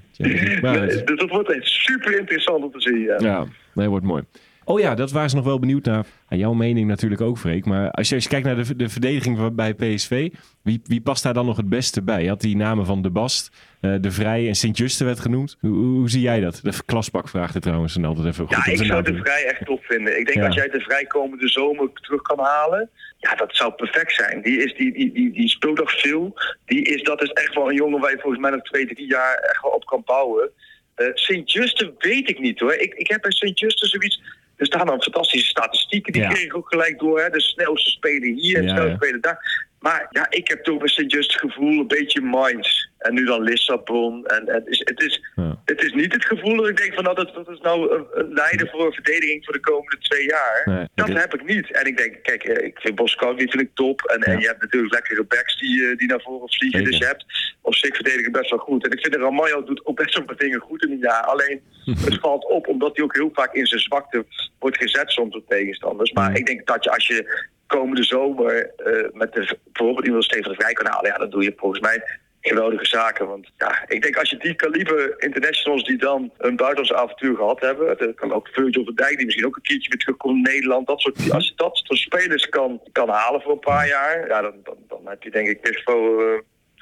Maar Dus dat wordt echt super interessant om te zien. Ja. Ja, nee, wordt mooi. Oh ja, dat waren ze nog wel benieuwd naar. Ja, jouw mening natuurlijk ook, Freek. Maar als je, als je kijkt naar de, de verdediging bij PSV, wie, wie past daar dan nog het beste bij? Je had die namen van De Bast, eh, De Vrij en Sint-Juste werd genoemd. Hoe, hoe, hoe zie jij dat? De klaspak vraagt het trouwens en altijd even Ja, ik zou de. Vrij echt top vinden. Ik denk Ja. als jij de Vrij komende zomer terug kan halen, ja, dat zou perfect zijn. Die, is, die, die, die, die speelt nog veel. Die is, dat is echt wel een jongen waar je volgens mij nog twee, drie jaar echt wel op kan bouwen. Eh Sint-Juste weet ik niet hoor. Ik, ik heb bij Sint-Juste zoiets... Er staan dan fantastische statistieken, die Ja. kreeg ik ook gelijk door. Hè? De snelste speler hier, de snelste ja. speler daar. Maar ja, ik heb toch Sint-Just het gevoel, een beetje Mainz. En nu dan Lissabon. En, en het, is, het, is, Ja. het is niet het gevoel dat ik denk van nou, dat, dat is nou een, een leider voor een verdediging voor de komende twee jaar. Nee, dat heb ik niet. En ik denk, kijk, eh, ik vind Boskowski vind ik top. En, en Ja. je hebt natuurlijk lekkere backs die, eh, die naar voren vliegen. Zeker. Dus je hebt op zich verdedigen best wel goed. En ik vind dat Ramaljo doet ook best wel wat dingen goed in een jaar. Alleen het valt op omdat hij ook heel vaak in zijn zwakte wordt gezet soms door tegenstanders. Maar Ja. ik denk dat je als je komende zomer eh, met de, bijvoorbeeld iemand als Steven de Vrij kan halen, ja, dan doe je volgens mij geweldige zaken. Want ja, ik denk als je die kaliber internationals die dan een buitenlandse avontuur gehad hebben, dat kan ook Virgil van Dijk die misschien ook een keertje weer terugkomt in Nederland, dat soort, als je dat soort spelers kan, kan halen voor een paar jaar, ja, dan, dan, dan heb je denk ik best wel eh,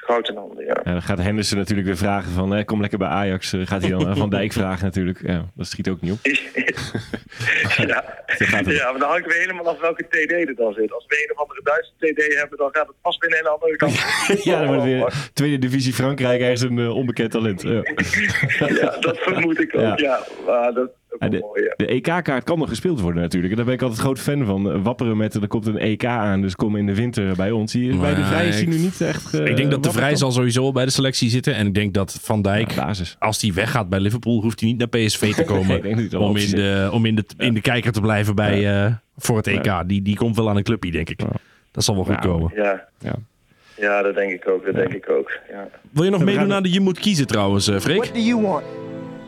in handen, ja. Ja, dan gaat Henderson natuurlijk weer vragen van, eh, kom lekker bij Ajax. Eh, gaat hij dan aan Van Dijk vragen natuurlijk. Ja, dat schiet ook niet op. ja. maar dan hangt weer helemaal af welke TD er dan zit. Als we een of andere Duitse TD hebben, dan gaat het vast weer een hele andere kant. Ja, dan wordt weer tweede divisie Frankrijk ergens een eh, onbekend talent. Ja. Ja, dat vermoed ik ook, Ja. Maar dat ook wel mooi, ja. De EK-kaart kan nog gespeeld worden natuurlijk. En daar ben ik altijd groot fan van. Eh, Wapperen met, er komt een EK aan, dus kom in de winter bij ons. Hier, bij de Vrij is hij ik- nu niet echt... ik denk dat de Vrij zal sowieso bij de selectie zitten. En ik denk dat Van Dijk, Ja, als hij weggaat bij Liverpool, hoeft hij niet naar PSV te komen. ik denk dat hij dan om, in de, om in, de, in de kijker te blijven bij, eh, voor het EK. Ja. Die, die komt wel aan een clubje, denk ik. Dat zal wel goed Ja, komen. Ja. Ja. ja, dat denk ik ook, dat denk ik ook. Ja. Wil je nog meedoen gaan- aan de Je Moet Kiezen trouwens, eh, Freek? What do you want?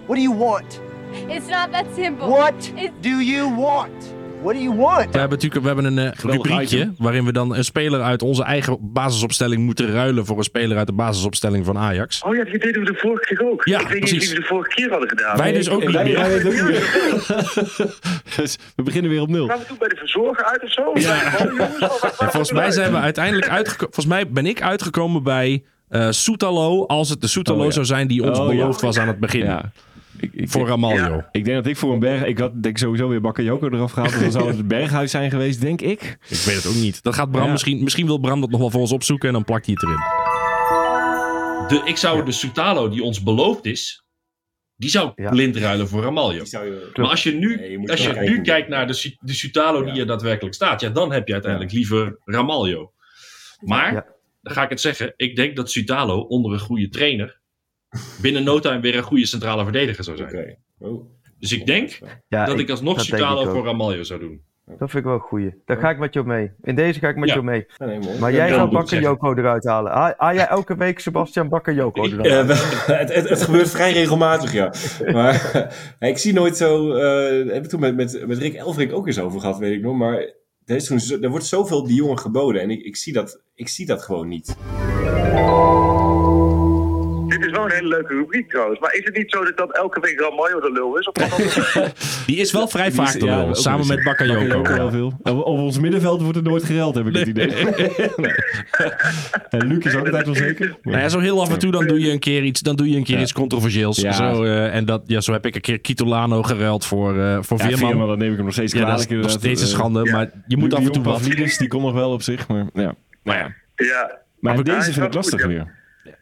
What do you want? It's not that simple. What It's do you want? What do you want? We hebben natuurlijk we hebben een eh, Geweldig rubriekje item. waarin we dan een speler uit onze eigen basisopstelling moeten ruilen voor een speler uit de basisopstelling van Ajax. Oh ja, die deden we de vorige keer ook. Ja, ik weet niet precies. wie we de vorige keer hadden gedaan. Wij dus ook niet Wij- meer. wij weten ook niet meer. Dus we beginnen weer op nul. Gaan we toen bij de verzorger uit of zo? Ja. En volgens mij zijn we uiteindelijk uitgekomen. Volgens mij ben ik uitgekomen bij eh Soetalo. Als het de Soetalo Oh, ja. zou zijn die ons Oh, ja. beloofd was aan het begin. Ja. Ik, ik, Voor Ramaljo. Ja. ik denk dat ik voor een berg... Ik had denk ik sowieso weer Bakayoko eraf gehaald. Dus dan zou het berghuis zijn geweest, denk ik. Ik weet het ook niet. Dat gaat Bram Ja. misschien. Misschien wil Bram dat nog wel voor ons opzoeken en dan plakt hij het erin. De, ik zou de Soetalo die ons beloofd is. Die zou Ja. blind ruilen voor Ramaljo. Maar als je nu, Nee, je moet als je nu kijkt naar de, de Sutalo die er daadwerkelijk staat, ja, dan heb je uiteindelijk liever Ramaljo. Maar, Ja. dan ga ik het zeggen, ik denk dat Sutalo onder een goede trainer binnen no time weer een goede centrale verdediger zou zijn. Oh. Dus ik denk Ja, dat ik alsnog ook. voor Ramaljo zou doen. Dat vind ik wel een goeie. Daar ga ik met jou mee. In deze ga ik met Ja. jou mee. nee, mooi. Maar Ja, jij gaat ik Bakayoko eruit halen. Ha- Haal jij elke week Sebastian Bakayoko eruit? Eh, wel, het, het, het gebeurt vrij regelmatig, ja. Maar ik zie nooit zo. eh heb ik toen met, met, met Rick Elfrink ook eens over gehad, weet ik nog. Maar er, is toen, er wordt zoveel die jongen geboden. En ik, ik, zie dat, ik zie dat gewoon niet. Dit is wel een hele leuke rubriek trouwens. Maar is het niet zo dat dat elke week Ramaljo de lul is? Of wat? Die is wel vrij Die is- vaak de lul, samen met Bakayoko. wel veel. Op, op ons middenveld wordt er nooit gereld, heb ik het idee. Nee. En Luc is ook altijd wel zeker. Nou ja, zo heel af en toe dan doe je een keer iets, dan doe je een keer Ja. iets controversieels. Ja. Zo, eh, en dat, ja, zo heb ik een keer Kitolano geruild voor, eh voor Ja, Veerman. Veerman, dan neem ik hem nog steeds Ja, dat kwalijk. is nog steeds een Eh, schande, ja. maar je moet af en toe wat. Die kon nog wel op zich, maar ja. Nou ja. ja. Maar Maar deze vind ik lastig goed, ja. weer.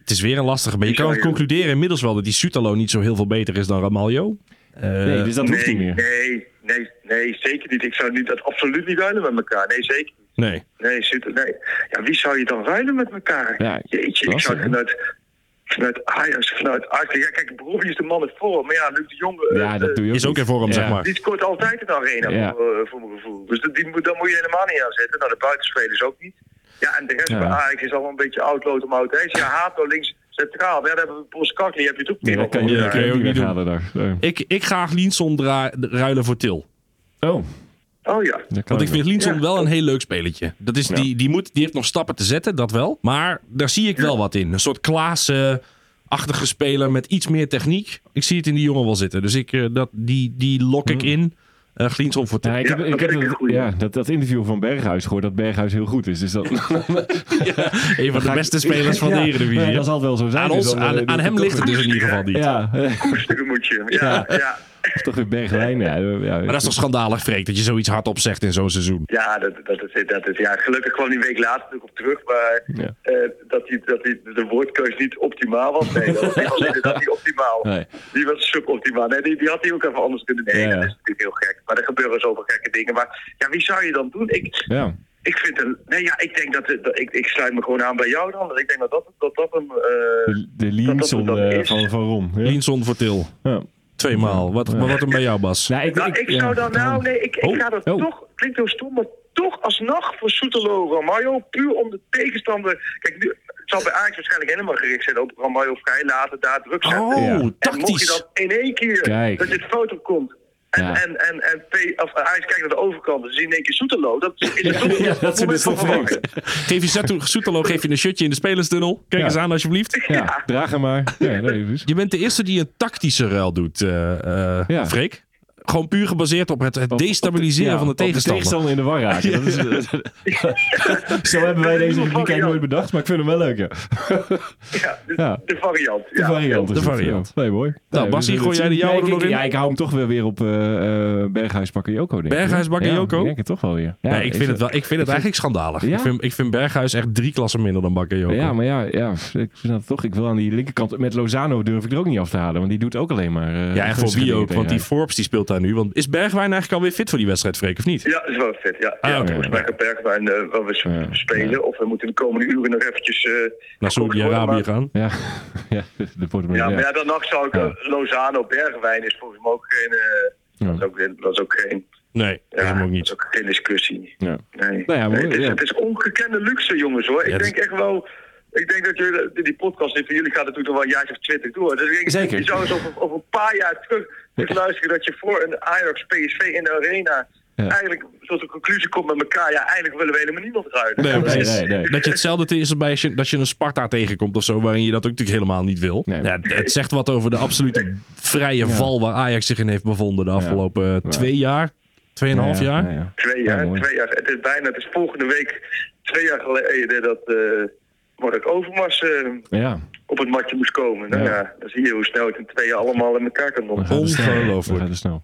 Het is weer een lastige, maar je kan concluderen inmiddels wel dat die Sutalo niet zo heel veel beter is dan Ramaljo. Eh, Nee, dus dat hoeft nee, niet meer. nee, nee, nee, zeker niet. Ik zou niet, dat absoluut niet ruilen met elkaar. Nee, zeker niet. nee. Nee, zit- nee. Ja, wie zou je dan ruilen met elkaar? Ja, Jeetje, ik zou vanuit, vanuit Ajax, vanuit Ajax. Ja, kijk, Brobbey is de man het voor. Maar ja, Luc de Jong... eh, Ja, dat doe je ook Is ook in vorm, Ja. zeg maar. Die scoort altijd in de arena, Ja. voor, eh, voor mijn gevoel. Dus dat- die, moet- daar moet je helemaal niet aan zetten. Nou, de buitenspelers ook niet. Ja, en de rest Ja. bij Ajax is allemaal een beetje oud, lood om oud. Ja, Hato links centraal. Ja, daar hebben we Poskakli, heb je het ook niet dat kan je, Ja, dat kan je ook niet doen. weghalen daar. Nee. Ik, ik ga Linson dra- ruilen voor Til. Oh, Oh ja. Want ik vind Linson Ja. wel een heel leuk spelletje. Dat is, Ja. die, die, moet, die heeft nog stappen te zetten, dat wel. Maar daar zie ik wel wat in. Een soort Klaassen-achtige speler met iets meer techniek. Ik zie het in die jongen wel zitten. Dus ik, eh, dat, die, die lok ik in. Uh, Glinson voor. Ja, ik heb, Ja, ik dat heb dat, ja, dat, dat interview van Berghuis gehoord dat Berghuis heel goed is. Dus dat, Een van de beste spelers van ja, de Eredivisie. dat zal wel zo zijn. aan, Dus ons, dan, eh, aan, hem ligt het dus in ieder geval niet. Ja, Koesteren moet je. Ja, toch weer Bergwijn. Ja, ja, Maar dat is toch schandalig, Freek, dat je zoiets hardop zegt in zo'n seizoen. Ja, dat, dat, is, dat is, ja, gelukkig kwam die een week later natuurlijk op terug. Maar Ja. eh, dat, die, dat die, de woordkeus niet optimaal was. Nee, dat was, niet optimaal. Nee. Die was suboptimaal. Nee, die, die had hij ook even anders kunnen nemen. Dat is natuurlijk heel gek. Maar er gebeuren zoveel gekke dingen. Maar ja, wie zou je dan doen? Ik, Ja. ik vind een, nee, ja, ik denk dat, dat ik, ik sluit me gewoon aan bij jou dan. Ik denk dat dat, dat, dat een... eh, De, de eh, is. van, van Ron. Ja. Linson voor Til. Ja. Tweemaal. Wat, maar wat er bij jou, Bas? Nou, ik, nou, ik, zou dan, nou, nee, ik, ik Oh, ga dat oh. toch, klinkt heel stom, maar toch alsnog voor Soetelo Ramaljo, puur om de tegenstander. Kijk, nu, het zal bij Ajax waarschijnlijk helemaal gericht zijn op Ramaljo vrij laten, daar druk zetten. Oh, Ja. En mocht je tactisch. dan in één keer Kijk. dat je het foto komt. En, Ja. en, en, en, P- of, Ajax kijkt naar de overkant zien in één keer Soetelo. Dat is het toch Ja, dat is van verwarring. Geef je Soetelo geef je een shirtje in de spelerstunnel. Kijk Ja. eens aan, alsjeblieft. Ja, draag hem maar. Ja, nee, dus. Je bent de eerste die een tactische ruil doet, eh eh Ja. Freek. Gewoon puur gebaseerd op het, het Op- destabiliseren ja, van de op tegenstander. tegenstander in de war raken. Dat is, Zo hebben wij deze weekend nooit bedacht, maar ik vind hem wel leuk. Ja. Ja, de, Ja. de variant. De ja. variant. is De variant. Nee, mooi. Nou, Bassie, we gooi jij de jouwe nog in? Ja, ik hou hem toch weer weer op eh eh, Berghuis denk ik. Berghuis? Ja, ik denk het toch wel weer. Nee, ik vind het, wel, ik vind het eigenlijk schandalig. Ik, vind, ik vind Berghuis echt drie klassen minder dan Bakayoko. Ja, maar ja, ja, ik vind dat toch. Ik wil aan die linkerkant. Met Lozano durf ik er ook niet af te halen, want die doet ook alleen maar. eh, Ja, en voor wie ook? Want die Forbes die speelt daar nu. Want is Bergwijn eigenlijk alweer fit voor die wedstrijd, Freek, of niet? Ja, is wel fit. Ja, Ah, ja volgens mij gaat Bergwijn eh, wel weer Ja, spelen. ja. Of we moeten de komende uren nog eventjes... eh, Naar Saudi-Arabië gaan. Ja, ja de portemonnee. Ja, maar ja, dan nog zou ik Ja. eh, Lozano Bergwijn is volgens mij ook geen. eh, Ja. dat, is ook, dat is ook geen. Nee, dat is Ja, hem ook dat is niet. ook geen discussie. Ja. Nee. Nou ja, maar- Nee, het, is, ja. het is ongekende luxe, jongens hoor. Ja, ik denk echt wel. Ik denk dat jullie, die podcast voor jullie gaat natuurlijk nog wel een jaartje of twintig door. Dus ik denk, Zeker. Je zou eens over, over een paar jaar terug moeten luisteren dat je voor een Ajax PSV in de arena Ja. eigenlijk tot de conclusie komt met elkaar. Ja, eigenlijk willen we helemaal niemand eruit. Nee, nee, nee. Dat je hetzelfde is bij als je, dat je een Sparta tegenkomt of zo, waarin je dat ook natuurlijk helemaal niet wil. Nee. Ja, het zegt wat over de absolute vrije val waar Ajax zich in heeft bevonden de afgelopen eh, twee jaar, tweeënhalf jaar. Ja, ja. Twee Ja, jaar, twee jaar. Het is bijna, het is volgende week twee jaar geleden dat uh, Mark Overmars eh, Ja. op het matje moest komen. Nou Ja. ja, dan zie je hoe snel het in twee jaar allemaal in elkaar kan snel. Ongelooflijk. Snel.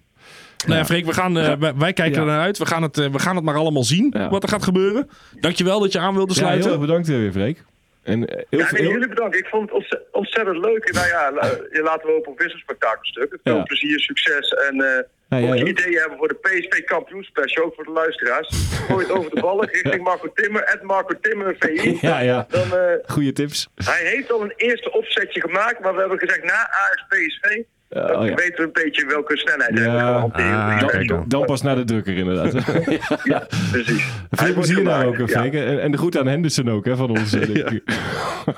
Nou ja, Freek, we gaan, eh, wij, kijken Ja. er naar uit. We gaan, het, eh, we gaan het maar allemaal zien Ja. wat er gaat gebeuren. Dankjewel dat je aan wilde Ja, heel sluiten. erg bedankt weer, Freek. En heel Ja, nee, heel- jullie bedankt. Ik vond het ontze- ontzettend leuk. En nou ja, laten we hopen op wisselspektakelstuk. Veel Ja. plezier, succes en jij je ideeën hebben voor de PSV kampioenspecial, ook voor de luisteraars. Gooi het over de ballen richting Marco Timmer, at Marco Timmer VI. Ja, ja. Dan, eh, Goeie tips. hij heeft al een eerste opzetje gemaakt, maar we hebben gezegd na Ajax Dan oh ja. weten we een beetje welke snelheid Ja. hanteren. Ah, dan. Dan pas naar de drukker, inderdaad. Ja, precies. Hij Veel plezier daar ook. Freek. En, en de groet aan Henderson ook, hè, van ons. eh, denk ik.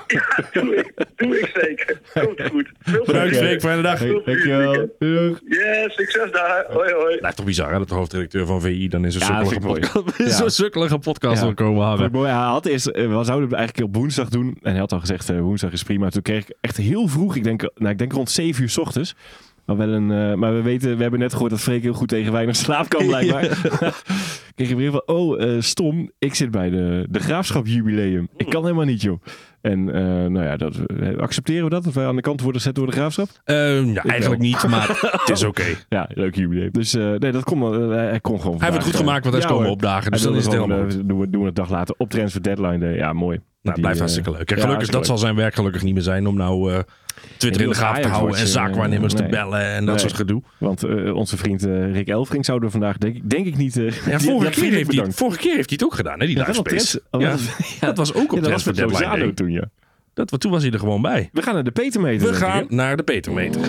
Ja, doe ik, doe ik zeker. Komt goed. Veel Bedankt. Freek, fijne dag. Hey, dankjewel. Doeg. Yes, succes daar. Hoi, hoi. Blijft toch bizar hè, dat de hoofdredacteur van VI dan in zo'n Ja, dat sukkelige podcast, Ja. sukkelige podcast Ja. wil komen hangen. mooi. Hij had eerst, eh, we zouden het eigenlijk op woensdag doen. En hij had al gezegd, eh, woensdag is prima. Toen kreeg ik echt heel vroeg, ik denk, nou, ik denk rond 7 uur s ochtends. Maar, wel een, eh, maar we weten, we hebben net gehoord dat Freek heel goed tegen weinig slaap kan blijkbaar. kreeg ik een brief van, oh eh, stom, ik zit bij de, de graafschap jubileum. Ik kan helemaal niet joh. En eh, nou ja, dat, accepteren we dat? Dat wij aan de kant worden gezet door de graafschap? Ja, eigenlijk niet, maar het is oké. Ja, leuk jubileum. Dus nee, dat kon, eh, hij kon gewoon Hij heeft het goed gemaakt, want hij is komen opdagen. Dus dan is het helemaal doen, we, doen we een dag later op transfer deadline day. Ja, mooi. Nou, blijft eh, hartstikke leuk. En gelukkig, dat zal zijn werk gelukkig niet meer zijn om nou eh, Twitter in de gaten te houden en watchen, zaakwaarnemers eh, te bellen en dat Nee. soort gedoe. Want eh, onze vriend eh, Rick Elfrink zouden we vandaag, denk, ik- denk ik niet... eh, Ja, vorige, keer heeft hij, vorige keer heeft hij het ook gedaan, hè, die Ja, live dat was space. op Ja, dat was ook op was transfer deadline toen, ja. Dat, toen was hij er gewoon bij. We gaan naar de Petermeter. We gaan naar de Petermeter.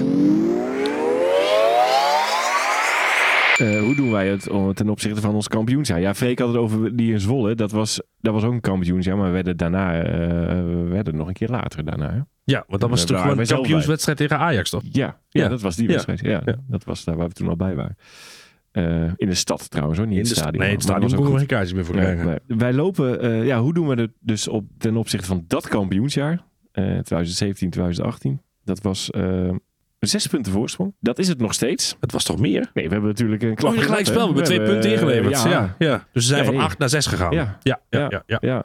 Eh, hoe doen wij het ten opzichte van ons kampioensjaar? Ja, Freek had het over die in Zwolle. Dat was, dat was ook een kampioensjaar, maar we werden daarna eh, we werden nog een keer later daarna. Hè? Ja, want dat was toch gewoon een kampioenswedstrijd tegen Ajax, toch? Ja, ja, Ja. dat was die wedstrijd. Ja, Ja. Dat was daar waar we toen al bij waren. Eh, in de stad trouwens, hoor. niet in, In het de- stadion. Nee, het stadion was ook we geen kaartjes meer voor Nee, krijgen. nee. Wij lopen, ja, hoe doen we het dus op, ten opzichte van dat kampioensjaar? eh 2017, 2018. Dat was zes punten voorsprong. Dat is het nog steeds. Het was toch meer? Nee, we hebben natuurlijk een Oh, klap gelijk spel. We hebben twee punten eh, ingeleverd. ja. Ja, ja. Dus we zijn Ja, van hey. 8 naar 6 gegaan. Ja. Ja, ja, Ja. ja. ja. Ja.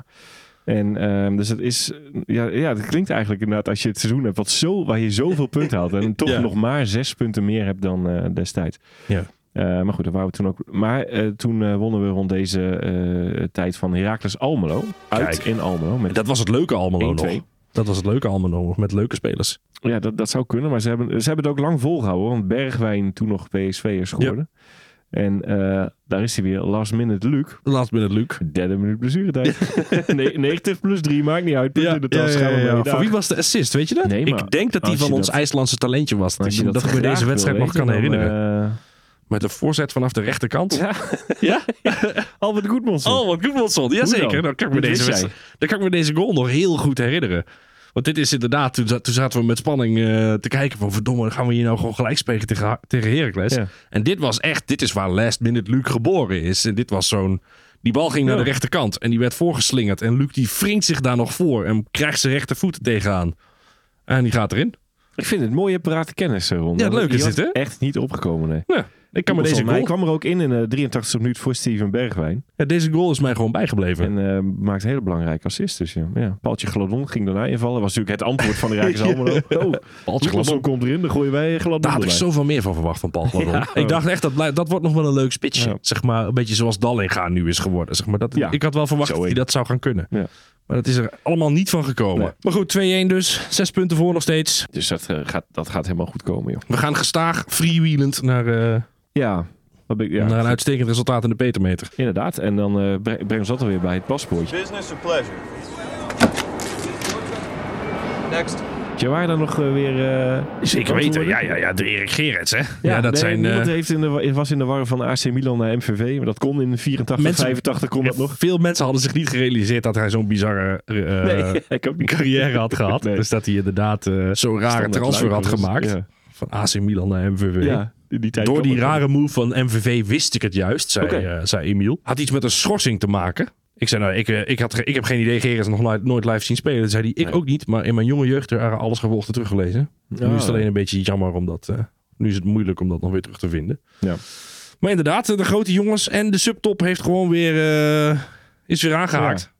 En ehm, dus het is, ja, ja, dat klinkt eigenlijk inderdaad als je het seizoen hebt wat zo, waar je zoveel punten haalt en toch Ja. nog maar zes punten meer hebt dan eh, destijds. Ja. Eh, maar goed, daar waren we toen ook. Maar eh, toen eh, wonnen we rond deze eh, tijd van Heracles Almelo. Uit Kijk. in Almelo. Met, Dat was het leuke Almelo 1-2. nog. Dat was het leuke Almelo nog, met leuke spelers. Ja, dat, dat zou kunnen. Maar ze hebben, ze hebben het ook lang volgehouden. Want Bergwijn toen nog PSV'ers geworden. En eh, daar is hij weer. Last minute Luc. Laatst binnen Luc. Derde minuut blessuretijd. Nee, 90 plus 3, maakt niet uit. Punten in de tas. Voor wie was de assist, weet je dat? Nee, maar ik denk dat die van ons dat- IJslandse talentje was. Dat, dat ik me deze wedstrijd nog kan herinneren. eh, Met een voorzet vanaf de rechterkant. Ja? Ja? Albert Goedmanson. Oh, wat Goedmanson. Jazeker. dan? Dan kan ik me deze dan kan ik me deze goal nog heel goed herinneren. Want dit is inderdaad, toen, toen zaten we met spanning eh, te kijken van verdomme, gaan we hier nou gewoon gelijk spelen tegen, tegen Heracles. Ja. En dit was echt, dit is waar last minute Luc geboren is. En dit was zo'n, die bal ging naar Ja. de rechterkant en die werd voorgeslingerd. En Luc die wringt zich daar nog voor en krijgt zijn rechtervoet tegenaan. En die gaat erin. Ik vind het mooie parate kennis, eh, Ron. Ja, leuk is dit, hè? Echt niet opgekomen, nee. Ja. Ik kan me deze Hij goal... kwam er ook in in de 83 minuut voor Steven Bergwijn. Ja, deze goal is mij gewoon bijgebleven. En eh, maakte een hele belangrijke assist. Dus ja, ja. Paaltje Gladon ging daarna invallen. Was natuurlijk het antwoord van de Rijkers Almelo. Oh, Paultje Gladon komt erin, dan gooien wij Gladon Daar had ik zoveel meer van verwacht van Paul Gladon. Ja. Ik dacht echt, dat, dat wordt nog wel een leuk spitsje. Zeg maar, een beetje zoals Dallinga nu is geworden. Zeg maar, dat. Ik had wel verwacht Zo dat hij dat zou gaan kunnen. Maar dat is er allemaal niet van gekomen. Nee. Maar goed, 2-1 dus. Zes punten voor nog steeds. Dus dat, eh, gaat, dat gaat helemaal goed komen, joh. We gaan gestaag freewheelend naar, eh, Ja, wat ben ik- ja naar een uitstekend resultaat in de Petermeter. inderdaad. En dan eh, bre- brengen we dat alweer bij het paspoortje. Business or pleasure? Next. Je waren er nog eh, weer... eh, Zeker weten. Ja, ja, ja, de Erik Gerrits, hè? Ja, dat nee, zijn... Niemand eh, heeft in de, wa- was in de war van AC Milan naar MVV. Maar dat kon in 84, Mensen- 85 kon dat nog. Veel mensen hadden zich niet gerealiseerd dat hij zo'n bizarre eh, Nee, ik ook niet. carrière had gehad. Nee. Dus dat hij inderdaad eh, zo'n rare transfer had gemaakt. Ja. Van AC Milan naar MVV. Ja, die tijd Door die rare move van MVV wist ik het juist, zei, eh, zei Emiel. Had iets met een schorsing te maken. Ik zei, nou, ik, eh, ik, had, ik heb geen idee, Gerrits nog nooit, nooit live zien spelen. Zei hij, ik Nee. ook niet. Maar in mijn jonge jeugd er alles gevolgd en teruggelezen. Nu is het Ah. alleen een beetje jammer omdat... eh, nu is het moeilijk om dat nog weer terug te vinden. Ja. Maar inderdaad, de grote jongens en de subtop heeft gewoon weer... is weer aangehaakt.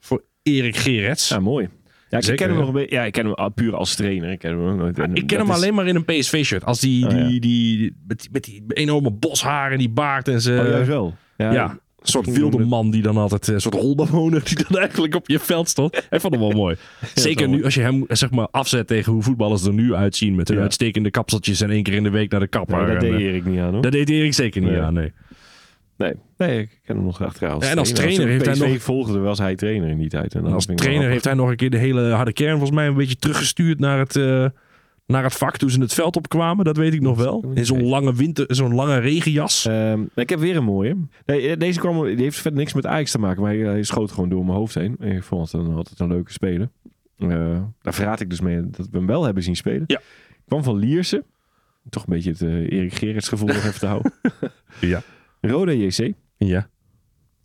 Voor Erik Gerets. Ja, mooi. Ja, ik Zeker, ken hem ja. nog een beetje. Ja, ik ken hem puur als trainer. Ik ken hem nooit. En Ik ken hem is- alleen maar in een PSV-shirt. Als die, Oh, die, ja. die, met, die- met die enorme boshaar en die baard en ze. Oh, juist wel. Ja, ja, een soort wilde man die dan altijd, eh, een soort holbewoner die dan eigenlijk op je veld stond. Ik vond hem wel mooi. Zeker nu als je hem zeg maar afzet tegen hoe voetballers er nu uitzien. Met hun uitstekende kapseltjes en één keer in de week naar de kapper. Dat deed eh, Erik niet aan hoor. dat deed Erik zeker niet Nee. aan, nee. Nee, nee, ik ken hem nog achteraan. Als En als trainer heeft hij nog- volgde, was hij trainer in die tijd. En als ik trainer heeft hij nog een keer de hele harde kern volgens mij een beetje teruggestuurd naar het, eh, naar het vak toen ze het veld opkwamen. Dat weet ik nog wel. ik In zo'n lange winter, zo'n lange regenjas. Ehm, ik heb weer een mooie. Nee, eh, deze kwam, die heeft verder niks met Ajax te maken, maar hij, hij schoot gewoon door mijn hoofd heen. Ik vond het een, altijd een leuke speler. Eh, daar verraad ik dus mee dat we hem wel hebben zien spelen. Ja. Kwam van Lierse. Toch een beetje het eh, Erik Gerrits gevoel nog even te houden. Ja. Roda JC. Ja.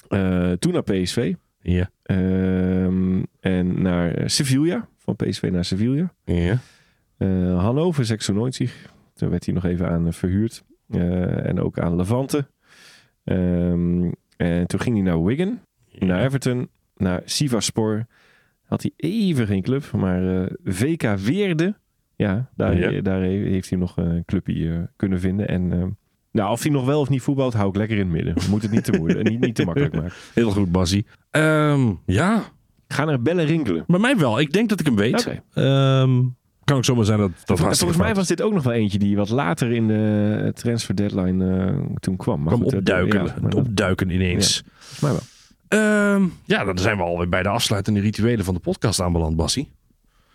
Eh, toen naar PSV. Ja. Ehm, en naar eh, Sevilla. Van PSV naar Sevilla. Ja. Eh, Hannover 96. Toen werd hij nog even aan verhuurd. En ook aan Levante. Ehm, en toen ging hij naar Wigan. Naar Everton. Naar Sivaspor. Had hij even geen club. Maar VK Weerde. Ja, daar, Ja. daar he- heeft hij nog een clubje kunnen vinden. En eh, nou, of hij nog wel of niet voetbalt, hou ik lekker in het midden. We moeten het niet te moeilijk, niet, niet te makkelijk maken. Heel goed, Bassie. Ehm, ja, Ga naar bellen rinkelen. bij mij wel. Ik denk dat ik hem weet. Ehm, kan ook zomaar zijn dat dat Volgens mij was dit ook nog wel eentje die wat later in de transfer deadline eh, toen kwam. Maar kwam goed, opduiken. ja, maar opduiken ineens. volgens mij wel. Ehm, ja, dan zijn we alweer bij de afsluitende rituelen van de podcast aanbeland, Bassie.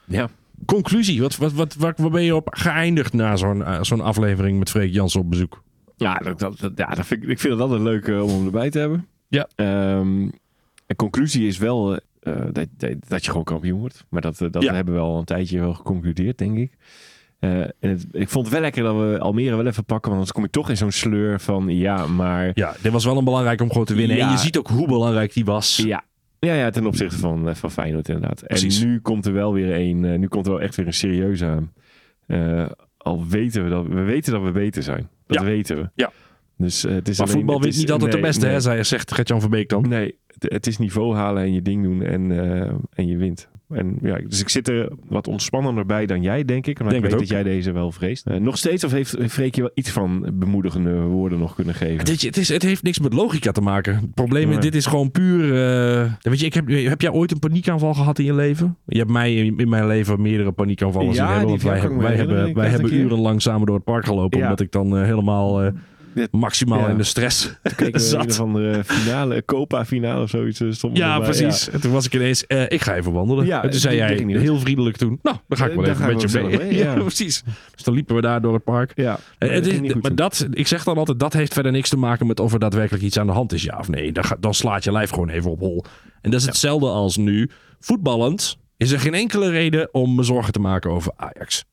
Ja. Conclusie, wat, wat, wat, waar, waar ben je op geëindigd na zo'n eh, zo'n aflevering met Freek Jansen op bezoek? Ja, dat, dat, dat- ja dat vind ik, ik vind het altijd leuk eh, om hem erbij te hebben. Ja. Ehm, de conclusie is wel eh, dat, dat, je gewoon kampioen wordt. Maar dat, eh, dat Ja. hebben we al een tijdje wel geconcludeerd, denk ik. En het, ik vond het wel lekker dat we Almere wel even pakken. Want anders kom ik toch in zo'n sleur van ja, maar... Ja, dit was wel een belangrijk om gewoon te winnen. Ja. En je ziet ook hoe belangrijk die was. Ja. Ja, ja, ten opzichte van, van Feyenoord inderdaad. Precies. En nu komt er wel weer een, nu komt er wel echt weer een serieuze aan. Al weten we dat, we weten dat we beter zijn. Dat Ja. weten we. Ja. Dus eh, het is Maar alleen- voetbal wint niet altijd nee, de beste, nee. hè, zei- zegt Gert-Jan Verbeek dan. Nee, het, het is niveau halen en je ding doen en, eh, en je wint. En ja, dus ik zit er wat ontspannender bij dan jij, denk ik. Omdat Denk ik weet dat jij deze wel vreest. Eh, nog steeds, of heeft Freek je wel iets van bemoedigende woorden nog kunnen geven? Je, het, is, het heeft niks met logica te maken. Het probleem is, dit is gewoon puur... eh, weet je, ik heb, heb jij ooit een paniekaanval gehad in je leven? Je hebt mij in, in mijn leven meerdere paniekaanvallen Ja, zien hebben. Want wij, hebben, wij, hebben, wij keer- urenlang samen door het park gelopen. Ja. Omdat ik dan eh, helemaal eh, Dit- maximaal ja. in de stress we zat. of andere finale, Copa-finale of zoiets. eh, stond Ja, precies. En toen was ik ineens, eh, ik ga even wandelen. Ja, en toen zei jij heel vriendelijk toen, nou, dan ga ik Eh, wel even een beetje mee. mee, ja. precies. Dus dan liepen we daar door het park. Ja, En het dat maar toen. dat, ik zeg dan altijd, dat heeft verder niks te maken met of er daadwerkelijk iets aan de hand is, ja of nee. Dan, ga- dan slaat je lijf gewoon even op hol. En dat is hetzelfde als nu. Voetballend is er geen enkele reden om me zorgen te maken over Ajax.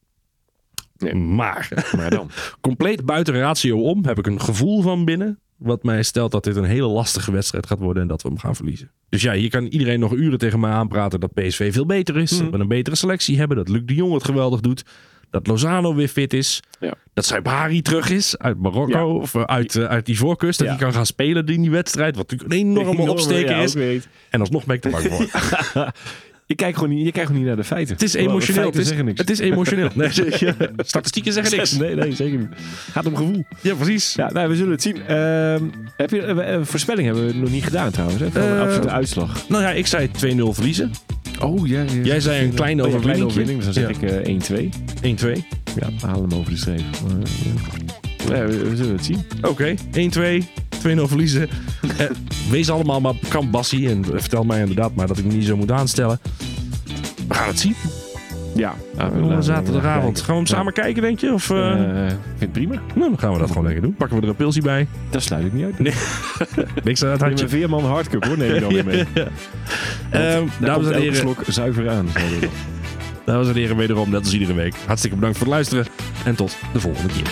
Nee. Maar, Maar dan. compleet buiten ratio om, heb ik een gevoel van binnen. Wat mij stelt dat dit een hele lastige wedstrijd gaat worden en dat we hem gaan verliezen. Dus ja, hier kan iedereen nog uren tegen mij aanpraten dat PSV veel beter is. Dat we een betere selectie hebben. Dat Luc de Jong het geweldig doet. Dat Lozano weer fit is. Ja. Dat Saibari terug is uit Marokko. Ja. Of eh, uit, eh, uit Ivoorkust. Dat Ja. hij kan gaan spelen in die wedstrijd. Wat natuurlijk een enorme Enorme, opsteker ja, is. En alsnog ben ik er bang voor. Je kijkt gewoon niet, je kijkt gewoon niet naar de feiten. Het is emotioneel. Het is, zeggen niks. het is emotioneel. Nee, statistieken zeggen niks. Nee, nee, zeker niet. Gaat om gevoel. Ja, precies. Ja, nou, we zullen het zien. Ehm, heb je, voorspelling hebben we nog niet gedaan trouwens. Hè, van de Eh, absolute uitslag. Nou ja, ik zei 2-0 verliezen. 1-2. Oh, ja, ja. Jij zei een kleine Oh, overwinning. Dus dan zeg ik eh 1-2. Ja, we halen hem over de streep. Maar, ja. We zullen het zien. Oké, 1-2. 2-0 verliezen. Eh, wees allemaal maar kan Bassie. En vertel mij inderdaad maar dat ik me niet zo moet aanstellen. We gaan het zien. Ja, Op zaterdagavond. Gaan we hem samen kijken, denk je? Of, eh, Eh, ik vind het prima. nou, dan gaan we dat gewoon lekker doen. Pakken we er een pilsje bij. Daar sluit ik niet uit. Nee. Niks aan het een Veerman Hardcup hoor, neem je dan weer mee. Ja. Ehm, dames en heren, slok zuiver aan. we. dames en heren, wederom net als iedere week. Hartstikke bedankt voor het luisteren. En tot de volgende keer.